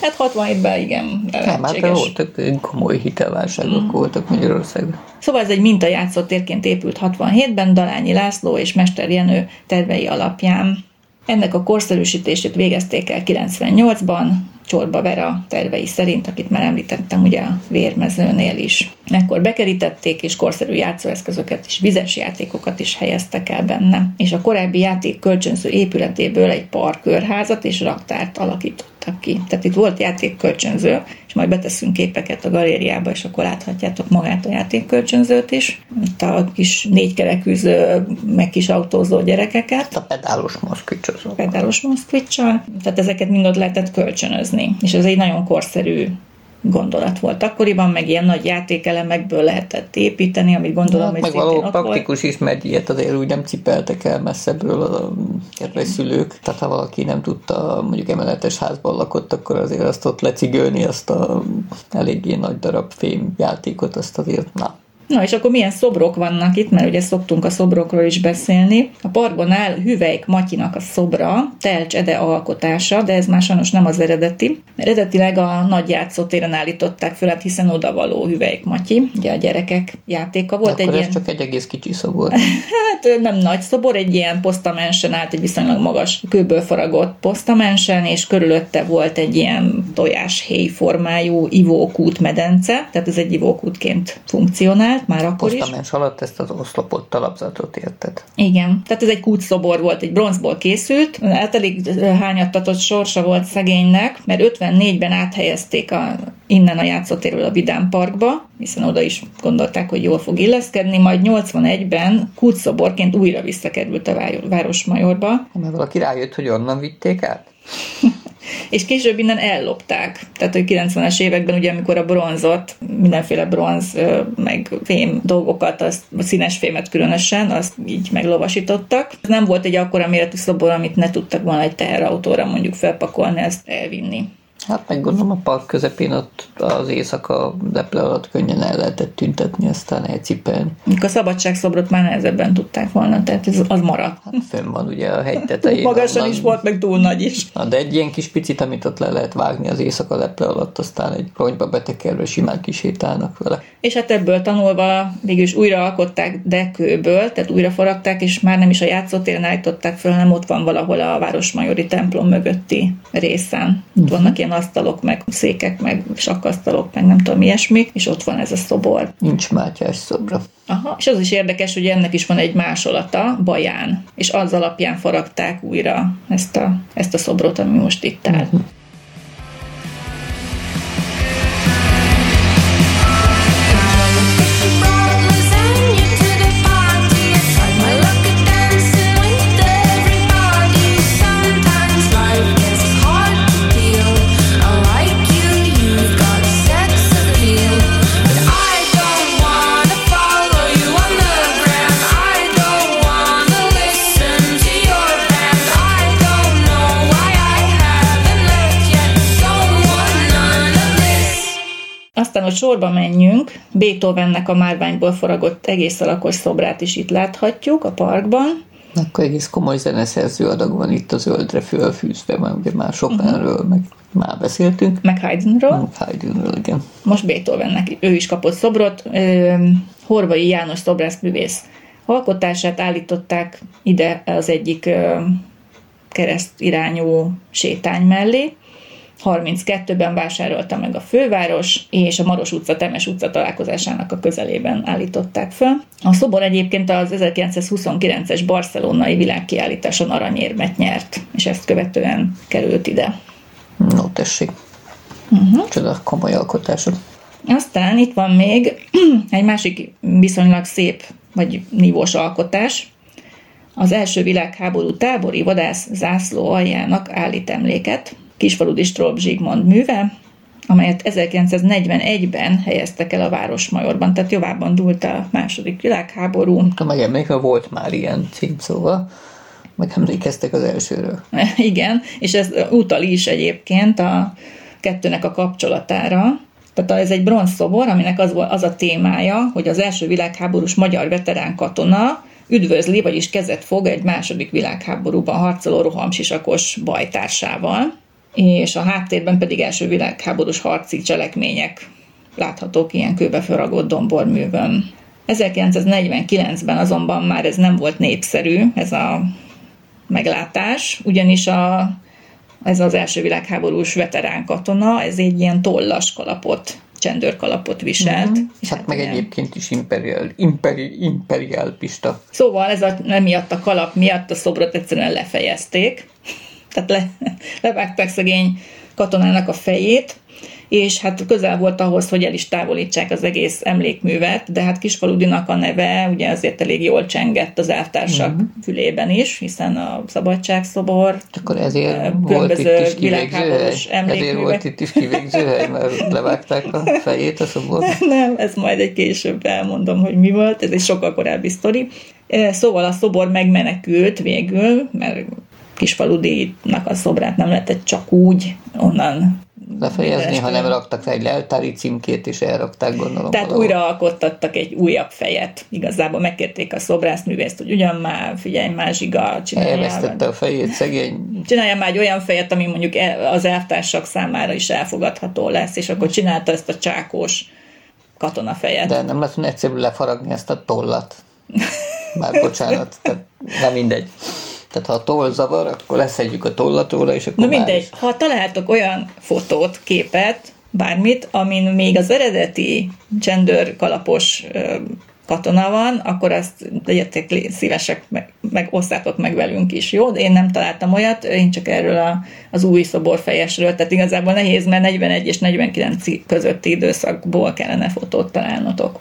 Hát 67-ben igen. Nem, hát voltak komoly hitelválságok mm. voltak Magyarországon. Szóval ez egy mintajátszó térként épült 67-ben Dalányi László és Mester Jenő tervei alapján. Ennek a korszerűsítését végezték el 98-ban, Csorba Vera tervei szerint, akit már említettem ugye a vérmezőnél is. Ekkor bekerítették, és korszerű játszóeszközöket és vizes játékokat is helyeztek el benne, és a korábbi játék kölcsönző épületéből egy parkörházat és raktárt alakítottak ki. Tehát itt volt játékkölcsönző, és majd beteszünk képeket a galériába, és akkor láthatjátok magát a játékkölcsönzőt is. Itt a kis négykerekűző, meg kis autózó gyerekeket. A pedálos moszkvicsot. A pedálos moszkvicsal. Tehát ezeket mind ott lehetett kölcsönözni. És ez egy nagyon korszerű gondolat volt akkoriban, meg ilyen nagy játékelemekből lehetett építeni, amit gondolom, hát, hogy meg való praktikus volt. is, mert ilyet azért úgy nem cipeltek el messzebbről a szülők. Tehát ha valaki nem tudta, mondjuk emeletes házban lakott, akkor azért azt ott lecigölni, azt a eléggé nagy darab fém játékot, azt azért na, Na és akkor milyen szobrok vannak itt, mert ugye szoktunk a szobrokról is beszélni. A parkban áll Hüvelyk Matyinak a szobra, Telcs Ede alkotása, de ez már sajnos nem az eredeti. Eredetileg a nagy játszótéren állították föl, hát hiszen odavaló Hüvelyk Matyi, ugye a gyerekek játéka volt. Akkor egy ez ilyen... csak egy egész kicsi szobor. [laughs] hát nem nagy szobor, egy ilyen posztamensen állt, egy viszonylag magas kőből faragott posztamensen, és körülötte volt egy ilyen tojáshéj formájú ivókút medence, tehát ez egy ivókútként funkcionál csinált már akkor is. Posztamens alatt ezt az oszlopot, talapzatot érted? Igen, tehát ez egy kútszobor volt, egy bronzból készült, hát elég hányattatott sorsa volt szegénynek, mert 54-ben áthelyezték a, innen a játszótérről a Vidám Parkba, hiszen oda is gondolták, hogy jól fog illeszkedni, majd 81-ben kútszoborként újra visszakerült a Városmajorba. Mert valaki rájött, hogy onnan vitték át? [laughs] és később innen ellopták. Tehát, hogy 90-es években, ugye, amikor a bronzot, mindenféle bronz, meg fém dolgokat, azt, a színes fémet különösen, azt így meglovasítottak. Nem volt egy akkora méretű szobor, amit ne tudtak volna egy teherautóra mondjuk felpakolni, ezt elvinni. Hát meg gondolom a park közepén ott az éjszaka leple alatt könnyen el lehetett tüntetni, aztán elcipelni. A szabadságszobrot már nehezebben tudták volna, tehát ez az maradt. Hát fönn van ugye a hegy tetején. [laughs] Magasan onnan... is volt, meg túl nagy is. Na, de egy ilyen kis picit, amit ott le lehet vágni az éjszaka leple alatt, aztán egy ronyba betekerve simán kisétálnak vele. És hát ebből tanulva végülis újra alkották dekőből, tehát újra faragták, és már nem is a játszótéren állították föl, hanem ott van valahol a Városmajori templom mögötti részen. Uh-huh. vannak ilyen asztalok, meg székek, meg sakkasztalok, meg nem tudom ilyesmi, és ott van ez a szobor. Nincs Mátyás szobra. Aha, és az is érdekes, hogy ennek is van egy másolata, Baján, és az alapján faragták újra ezt a, ezt a szobrot, ami most itt áll. Uh-huh. Hogy sorba menjünk, Beethovennek a márványból faragott egész alakos szobrát is itt láthatjuk a parkban. Akkor egész komoly zeneszerző adag van itt a zöldre fölfűzve, mert ugye már Chopinről, uh-huh. meg már beszéltünk. Meg Haydnról. Meg Haydnről, igen. Most Beethovennek ő is kapott szobrot. Horvai János szobrászművész alkotását állították ide az egyik kereszt irányú sétány mellé. 32-ben vásárolta meg a főváros, és a Maros utca, Temes utca találkozásának a közelében állították fel. A szobor egyébként az 1929-es barcelonai világkiállításon aranyérmet nyert, és ezt követően került ide. No, tessék. Uh-huh. Csoda komoly alkotások. Aztán itt van még [clears throat] egy másik viszonylag szép, vagy nívós alkotás. Az első világháború tábori vadász zászló aljának állít emléket, Kisfaludi Strób Zsigmond műve, amelyet 1941-ben helyeztek el a Városmajorban, tehát jobban dúlt a második világháború. Megemlékszem, volt már ilyen cím, szóval megemlékeztek az elsőről. [laughs] Igen, és ez utal is egyébként a kettőnek a kapcsolatára. Tehát ez egy bronzszobor, aminek az, az a témája, hogy az első világháborús magyar veterán katona üdvözli, vagyis kezet fog egy második világháborúban harcoló rohamsisakos bajtársával és a háttérben pedig első világháborús harci cselekmények láthatók ilyen kőbe domborművön. 1949-ben azonban már ez nem volt népszerű, ez a meglátás, ugyanis a, ez az első világháborús veterán katona, ez egy ilyen tollas kalapot csendőrkalapot viselt. Mm-hmm. És hát, hát meg ilyen... egyébként is imperial, imperi, imperial pista. Szóval ez a, miatt a kalap miatt a szobrot egyszerűen lefejezték, tehát le, [laughs] levágták szegény katonának a fejét, és hát közel volt ahhoz, hogy el is távolítsák az egész emlékművet, de hát Kisfaludinak a neve ugye azért elég jól csengett az elvtársak uh-huh. fülében is, hiszen a szabadságszobor, Akkor ezért volt itt is kivégzőhely? Ezért volt itt is kivégzőhely, mert levágták a [laughs] fejét a szobor? Nem, ez majd egy később elmondom, hogy mi volt, ez egy sokkal korábbi sztori. Szóval a szobor megmenekült végül, mert Kisfaludinak a szobrát nem lehetett csak úgy onnan befejezni, hanem raktak egy leltári címkét, és elrakták, gondolom. Tehát valahol. újra alkottattak egy újabb fejet. Igazából megkérték a szobrászművészt, hogy ugyan már, figyelj már, zsiga, csinálja. Elvesztette a fejét, szegény. Csinálja már egy olyan fejet, ami mondjuk az elvtársak számára is elfogadható lesz, és akkor csinálta ezt a csákós katonafejet. De nem lesz egyszerű lefaragni ezt a tollat. Már bocsánat, tehát nem mindegy. Tehát ha a toll zavar, akkor leszedjük a tollatóra, és akkor Na mindegy, is. ha találtok olyan fotót, képet, bármit, amin még az eredeti gender kalapos katona van, akkor azt legyetek szívesek, meg, meg osszátok meg velünk is, jó? De én nem találtam olyat, én csak erről a, az új szoborfejesről, tehát igazából nehéz, mert 41 és 49 közötti időszakból kellene fotót találnotok.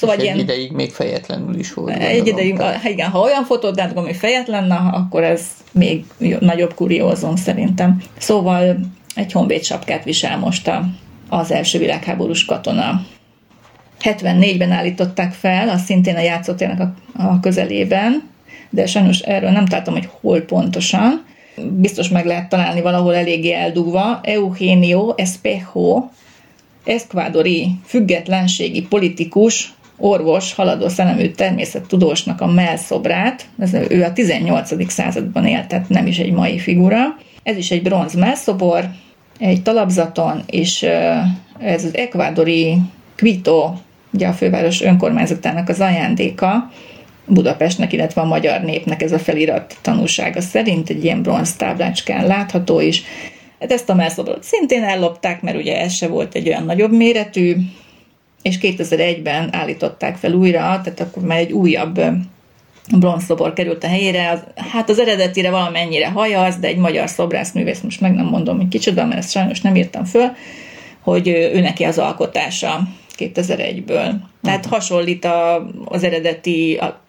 Szóval egy ilyen, ideig még fejetlenül is volt. Egy ideig, ha, igen, ha olyan fotót látok, ami fejetlen, akkor ez még nagyobb kuriózum szerintem. Szóval egy honvéd sapkát visel most a, az első világháborús katona. 74-ben állították fel, az szintén a játszótérnek a, a közelében, de sajnos erről nem találtam, hogy hol pontosan. Biztos meg lehet találni valahol eléggé eldugva. Eugenio Espejo, eszkvádori függetlenségi politikus, orvos, haladó szellemű természettudósnak a melszobrát, ez, ő a 18. században élt, tehát nem is egy mai figura. Ez is egy bronz melszobor, egy talapzaton, és ez az ekvádori Quito, ugye a főváros önkormányzatának az ajándéka, Budapestnek, illetve a magyar népnek ez a felirat tanúsága szerint egy ilyen bronz táblácskán látható is. Hát ezt a melszobrot szintén ellopták, mert ugye ez se volt egy olyan nagyobb méretű, és 2001-ben állították fel újra, tehát akkor már egy újabb bronzszobor került a helyére. Az, hát az eredetire valamennyire hajaz, de egy magyar szobrászművész, most meg nem mondom, hogy kicsoda, mert ezt sajnos nem írtam föl, hogy ő neki az alkotása 2001-ből. Tehát uh-huh. hasonlít a, az eredeti a,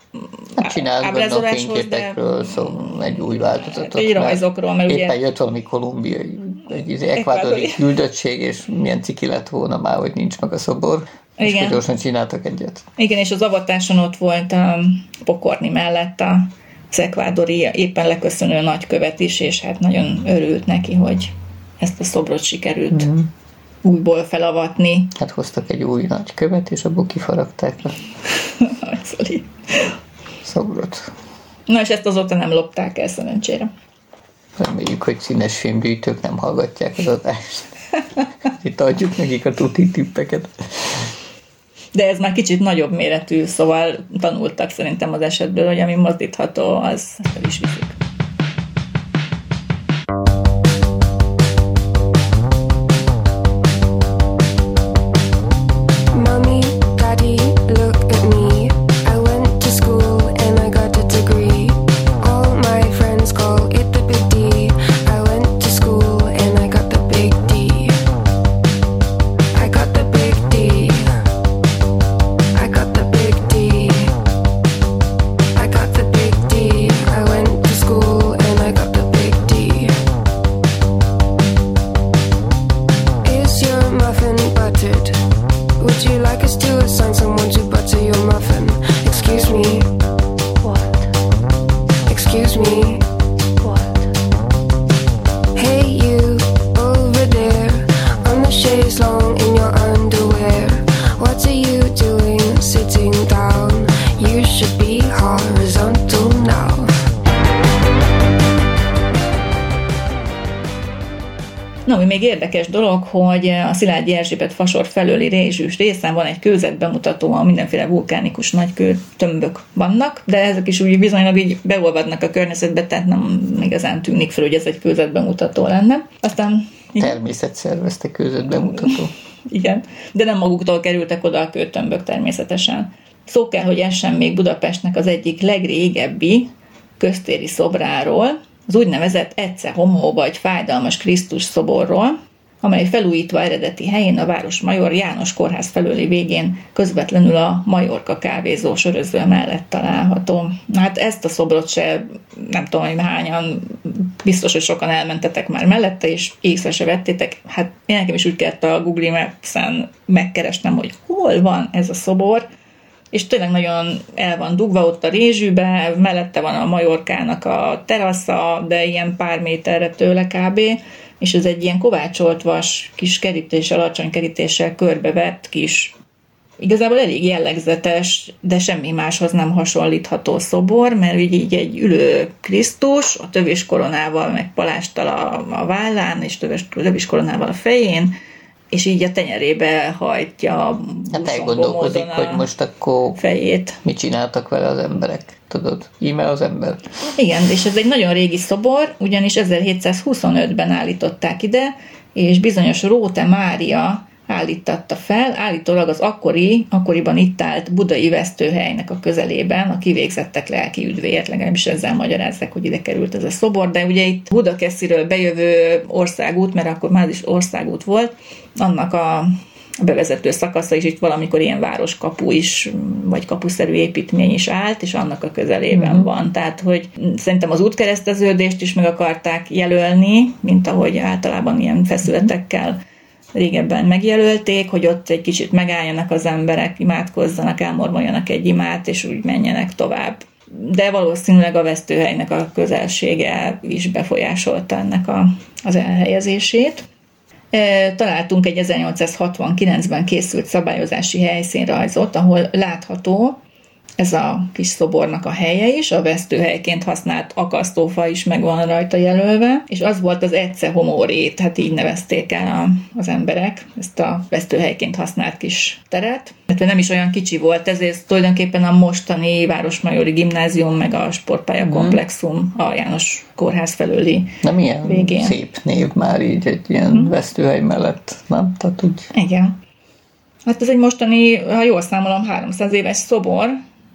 Hát csinált a fényképekről, de... szóval egy új változatot. Egy rajzokról, mert éppen ugye... jött valami kolumbiai, egy izé, ekvádori küldöttség, és milyen ciki lett volna már, hogy nincs meg a szobor. Igen. És gyorsan csináltak egyet. Igen, és az avatáson ott volt a pokorni mellett a az ekvádori éppen leköszönő nagykövet is, és hát nagyon örült neki, hogy ezt a szobrot sikerült mm-hmm. újból felavatni. Hát hoztak egy új nagykövet, és abból kifaragták a [laughs] szobrot. Na, és ezt azóta nem lopták el szerencsére. Reméljük, hogy színes filmgyűjtők nem hallgatják az adást. Itt adjuk nekik a tuti tippeket de ez már kicsit nagyobb méretű, szóval tanultak szerintem az esetből, hogy ami mozdítható, az el is viszik. Hogy a Szilágyi Erzsébet fasor felőli rézsűs részen van egy kőzet bemutató, ahol mindenféle vulkánikus nagykő tömbök vannak, de ezek is úgy bizonylag így beolvadnak a környezetbe, tehát nem igazán tűnik fel, hogy ez egy kőzet bemutató lenne. Aztán Természet szervezte kőzet bemutató. [laughs] Igen, de nem maguktól kerültek oda a kőtömbök természetesen. Szó kell, hogy essen még Budapestnek az egyik legrégebbi köztéri szobráról, az úgynevezett Ecce Homo vagy fájdalmas Krisztus szoborról, amely felújítva eredeti helyén a Városmajor János kórház felőli végén közvetlenül a Majorka kávézó söröző mellett található. Hát ezt a szobrot se, nem tudom, hogy hányan, biztos, hogy sokan elmentetek már mellette, és észre se vettétek. Hát én nekem is úgy kellett a Google Maps-en megkeresnem, hogy hol van ez a szobor, és tényleg nagyon el van dugva ott a rézsűbe, mellette van a Majorkának a terasza, de ilyen pár méterre tőle kb és ez egy ilyen kovácsolt vas, kis kerítés, alacsony kerítéssel körbevett kis igazából elég jellegzetes, de semmi máshoz nem hasonlítható szobor, mert így, így egy ülő Krisztus, a tövés koronával, meg palástal a, a vállán, és tövés, tövés koronával a fején, és így a tenyerébe hajtja Hát elgondolkodik, hogy most akkor fejét. mit csináltak vele az emberek, tudod? Íme az ember. Igen, és ez egy nagyon régi szobor, ugyanis 1725-ben állították ide, és bizonyos Róte Mária állítatta fel, állítólag az akkori, akkoriban itt állt budai vesztőhelynek a közelében, a kivégzettek lelki üdvéért, legalábbis ezzel magyarázzák, hogy ide került ez a szobor, de ugye itt Budakesziről bejövő országút, mert akkor már is országút volt, annak a bevezető szakasza is itt valamikor ilyen városkapu is, vagy kapuszerű építmény is állt, és annak a közelében uh-huh. van. Tehát, hogy szerintem az útkereszteződést is meg akarták jelölni, mint ahogy általában ilyen feszületekkel régebben megjelölték, hogy ott egy kicsit megálljanak az emberek, imádkozzanak, elmormoljanak egy imát, és úgy menjenek tovább. De valószínűleg a vesztőhelynek a közelsége is befolyásolta ennek a, az elhelyezését. Találtunk egy 1869-ben készült szabályozási helyszínrajzot, ahol látható, ez a kis szobornak a helye is, a vesztőhelyként használt akasztófa is meg van rajta jelölve, és az volt az Ecce Homórét, hát így nevezték el a, az emberek ezt a vesztőhelyként használt kis teret. Tehát nem is olyan kicsi volt, ezért tulajdonképpen a mostani Városmajori Gimnázium meg a Sportpálya mhm. Komplexum a János Kórház felőli Nem ilyen végén. szép név már így egy ilyen mm. vesztőhely mellett, nem? Tehát úgy... Igen. Hát ez egy mostani, ha jól számolom, 300 éves szobor,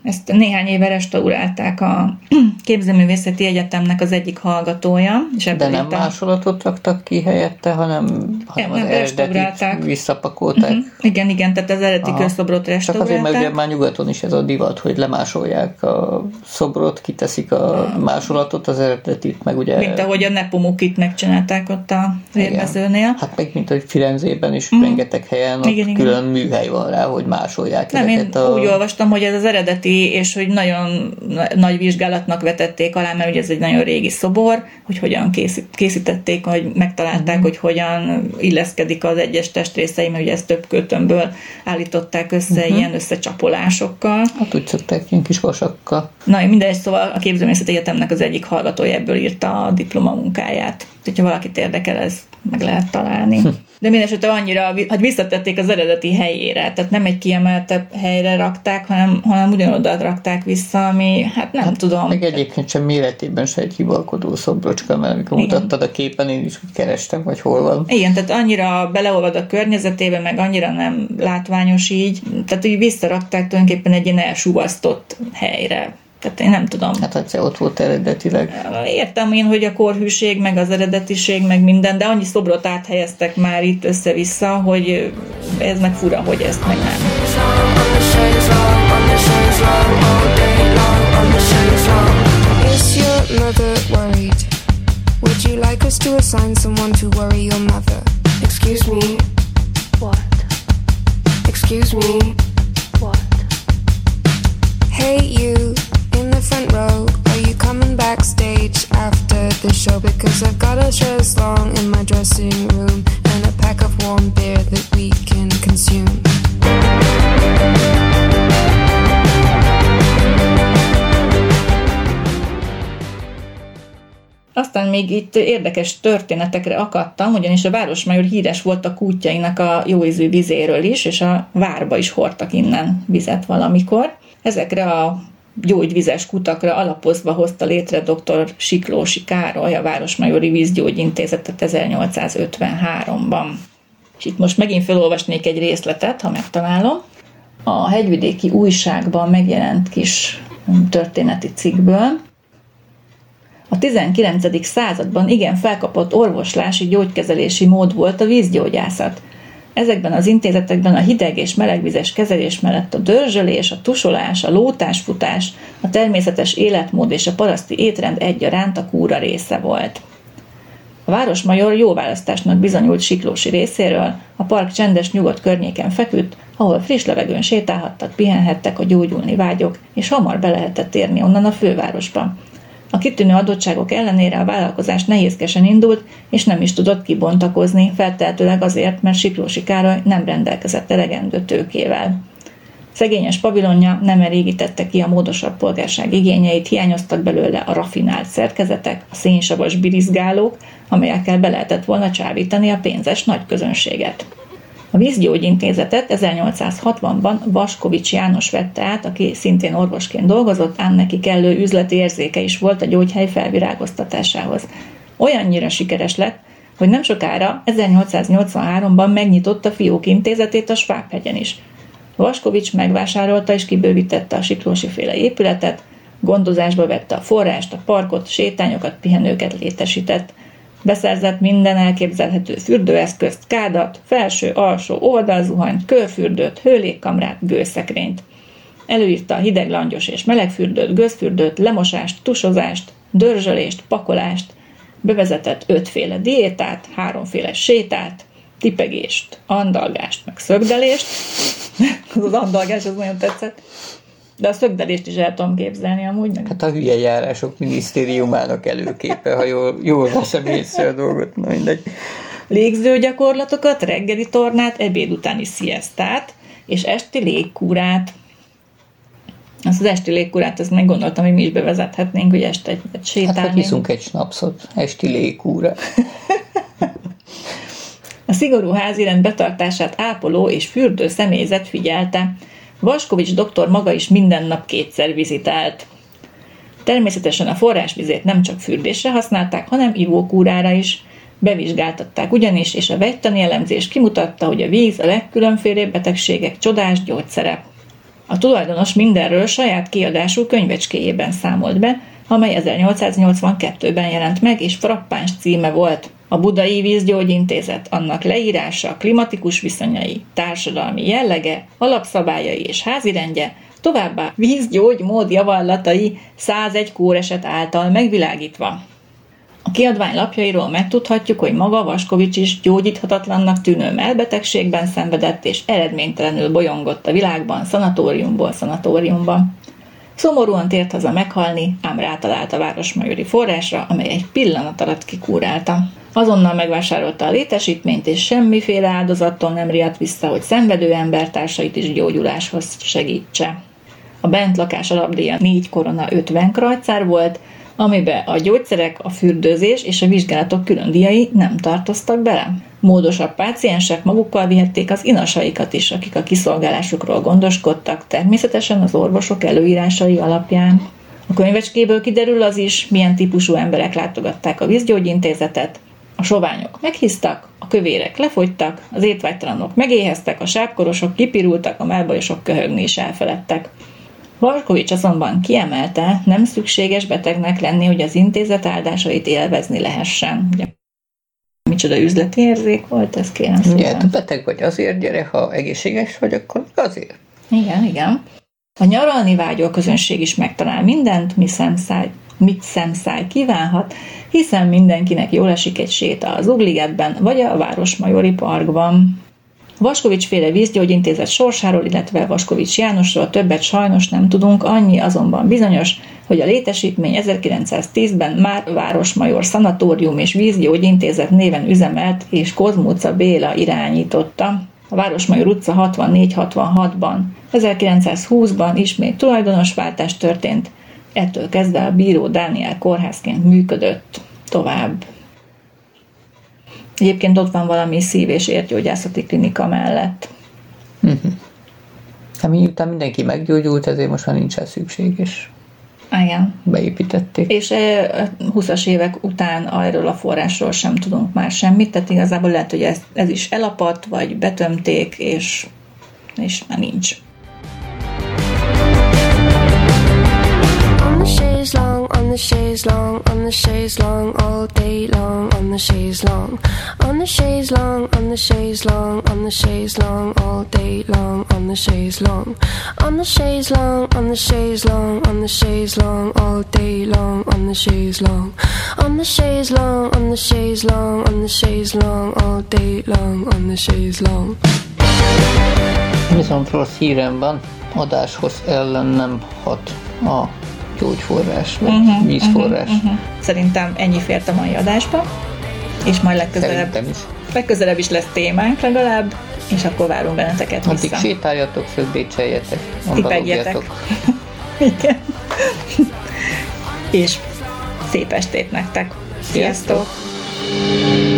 ezt néhány éve restaurálták a [clears throat] Képzőművészeti Egyetemnek az egyik hallgatója. És De nem a... másolatot raktak ki helyette, hanem, hanem nem, az restaurálták. visszapakolták. Uh-huh. Igen, igen, tehát az eredeti Aha. közszobrot restaurálták. Csak azért, mert ugye már nyugaton is ez a divat, hogy lemásolják a szobrot, kiteszik a másolatot, az eredetit, meg ugye... Mint ahogy a Nepomukit megcsinálták ott a érmezőnél. Hát meg mint hogy Firenzében is uh-huh. rengeteg helyen ott igen, külön igen. műhely van rá, hogy másolják Nem, én a... úgy olvastam, hogy ez az eredeti és hogy nagyon nagy vizsgálatnak vetették alá, mert ugye ez egy nagyon régi szobor, hogy hogyan készít, készítették, hogy megtalálták, uh-huh. hogy hogyan illeszkedik az egyes testrészei, mert ugye ezt több kötönből állították össze uh-huh. ilyen összecsapolásokkal. Hát úgy szokták ilyen kis vasakkal. Na, mindegy, szóval a Képzőművészeti Egyetemnek az egyik hallgatója ebből írta a diplomamunkáját. Hogyha valakit érdekel, ez meg lehet találni. Hm. De mindesetre annyira, hát visszatették az eredeti helyére, tehát nem egy kiemeltebb helyre rakták, hanem, hanem ugyanoda rakták vissza, ami, hát nem hát, tudom. Meg egyébként sem méretében se egy hibalkodó szobrocska, mert amikor Igen. mutattad a képen, én is úgy kerestem, hogy hol van. Igen, tehát annyira beleolvad a környezetébe, meg annyira nem látványos így, tehát így visszarakták tulajdonképpen egy ilyen elsúvasztott helyre. Tehát én nem tudom. Hát egyszer ott volt eredetileg. Értem én, hogy a korhűség, meg az eredetiség, meg minden, de annyi szobrot áthelyeztek már itt össze-vissza, hogy ez meg fura, hogy ezt meg nem. Is your mother worried? Would you like us to assign someone to worry your érdekes történetekre akadtam, ugyanis a Városmajor híres volt a kútjainak a jóízű vizéről is, és a várba is hordtak innen vizet valamikor. Ezekre a gyógyvizes kutakra alapozva hozta létre dr. Siklósi Károly a Városmajori Vízgyógyintézetet 1853-ban. És itt most megint felolvasnék egy részletet, ha megtalálom. A hegyvidéki újságban megjelent kis történeti cikkből. A A 19. században igen felkapott orvoslási gyógykezelési mód volt a vízgyógyászat. Ezekben az intézetekben a hideg és melegvizes kezelés mellett a dörzsölés, a tusolás, a lótásfutás, a természetes életmód és a paraszti étrend egyaránt a kúra része volt. A városmajor jó választásnak bizonyult Siklósi részéről, a park csendes nyugodt környéken feküdt, ahol friss levegőn sétálhattak, pihenhettek a gyógyulni vágyok, és hamar be lehetett érni onnan a fővárosba. A kitűnő adottságok ellenére a vállalkozás nehézkesen indult, és nem is tudott kibontakozni, feltehetőleg azért, mert Siklósi Károly nem rendelkezett elegendő tőkével. Szegényes pavilonja nem elégítette ki a módosabb polgárság igényeit, hiányoztak belőle a rafinált szerkezetek, a szénsavas birizgálók, amelyekkel be lehetett volna csábítani a pénzes nagy közönséget. A vízgyógyintézetet 1860-ban Vaskovics János vette át, aki szintén orvosként dolgozott, ám neki kellő üzleti érzéke is volt a gyógyhely felvirágoztatásához. Olyannyira sikeres lett, hogy nem sokára 1883-ban megnyitotta fiók intézetét a Svábhegyen is. Vaskovics megvásárolta és kibővítette a Siklósi féle épületet, gondozásba vette a forrást, a parkot, sétányokat, pihenőket létesített – Beszerzett minden elképzelhető fürdőeszközt, kádat, felső, alsó, oldalzuhanyt, körfürdőt, hőlékkamrát, gőzszekrényt. Előírta a hideg, langyos és melegfürdőt, gőzfürdőt, lemosást, tusozást, dörzsölést, pakolást, bevezetett ötféle diétát, háromféle sétát, tipegést, andalgást, meg szögdelést. [laughs] az andalgás az nagyon tetszett. De a szögdelést is el tudom képzelni amúgy. Meg. Hát a hülye járások minisztériumának előképe, ha jól, jól veszem észre a dolgot, na mindegy. Légző gyakorlatokat, reggeli tornát, ebéd utáni sziasztát, és esti légkúrát. Azt az esti légkúrát, ezt meg gondoltam, hogy mi is bevezethetnénk, hogy este egy, egy sétálni. Hát, hiszunk egy snapszot, esti légkúra. [laughs] a szigorú házirend betartását ápoló és fürdő személyzet figyelte, Vaskovics doktor maga is minden nap kétszer vizitált. Természetesen a forrásvizét nem csak fürdésre használták, hanem ivókúrára is. Bevizsgáltatták ugyanis, és a vegytani elemzés kimutatta, hogy a víz a legkülönfélebb betegségek csodás gyógyszere. A tulajdonos mindenről saját kiadású könyvecskéjében számolt be, amely 1882-ben jelent meg, és frappáns címe volt. A Budai Vízgyógyintézet, annak leírása, klimatikus viszonyai, társadalmi jellege, alapszabályai és házirendje, továbbá vízgyógy mód javallatai 101 kóreset által megvilágítva. A kiadvány lapjairól megtudhatjuk, hogy maga Vaskovics is gyógyíthatatlannak tűnő melbetegségben szenvedett és eredménytelenül bolyongott a világban, szanatóriumból szanatóriumba. Szomorúan tért haza meghalni, ám rátalált a városmajori forrásra, amely egy pillanat alatt kikúrálta. Azonnal megvásárolta a létesítményt, és semmiféle áldozattól nem riadt vissza, hogy szenvedő embertársait is gyógyuláshoz segítse. A bentlakás alapdíja 4 korona 50 krajcár volt, amibe a gyógyszerek, a fürdőzés és a vizsgálatok külön díjai nem tartoztak bele. Módosabb páciensek magukkal vihették az inasaikat is, akik a kiszolgálásukról gondoskodtak, természetesen az orvosok előírásai alapján. A könyvecskéből kiderül az is, milyen típusú emberek látogatták a vízgyógyintézetet, a soványok meghisztak, a kövérek lefogytak, az étvágytalanok megéheztek, a sápkorosok kipirultak, a melbajosok köhögni is elfeledtek. Varkovics azonban kiemelte, nem szükséges betegnek lenni, hogy az intézet áldásait élvezni lehessen. Micsoda üzleti érzék volt, ez kérem szépen. Igen, hát beteg vagy azért gyere, ha egészséges vagy, akkor azért. Igen, igen. A nyaralni vágyó közönség is megtalál mindent, mi szemszáj, mit szemszáj kívánhat, hiszen mindenkinek jól esik egy séta az Ugligetben vagy a Városmajori Parkban. Vaskovics féle vízgyógyintézet sorsáról, illetve Vaskovics Jánosról többet sajnos nem tudunk, annyi azonban bizonyos, hogy a létesítmény 1910-ben már Városmajor Szanatórium és Vízgyógyintézet néven üzemelt és Kozmóca Béla irányította. A Városmajor utca 64-66-ban. 1920-ban ismét tulajdonosváltás történt, ettől kezdve a bíró Dániel kórházként működött tovább. Egyébként ott van valami szív- és értgyógyászati klinika mellett. Uh-huh. Hát miután mindenki meggyógyult, ezért most már nincs szükség, és igen. Beépítették. És 20-as évek után erről a forrásról sem tudunk már semmit, tehát igazából lehet, hogy ez, ez is elapadt, vagy betömték, és, és már nincs. The chaise long, on the chaise long, all day long, on the chaise long, on the chaise long, on the chaise long, on the chaise long, all day long, on the chaise long, on the chaise long, on the chaise long, on the chaise long, all day long, on the chaise long, on the chaise long, on the chaise long, on the chaise long, all day long, on the chaise long. Viszont rossz hírem van, adáshoz ellen nem hat a gyógyforrás, vagy uh-huh, vízforrás. Uh-huh, uh-huh. Szerintem ennyi fért a mai adásba, és majd legközelebb, is. legközelebb is lesz témánk legalább, és akkor várunk benneteket vissza. Addig sétáljatok, földécseljetek, Tipegjetek. [laughs] Igen. és szép estét nektek. Sziasztok! Sziasztok.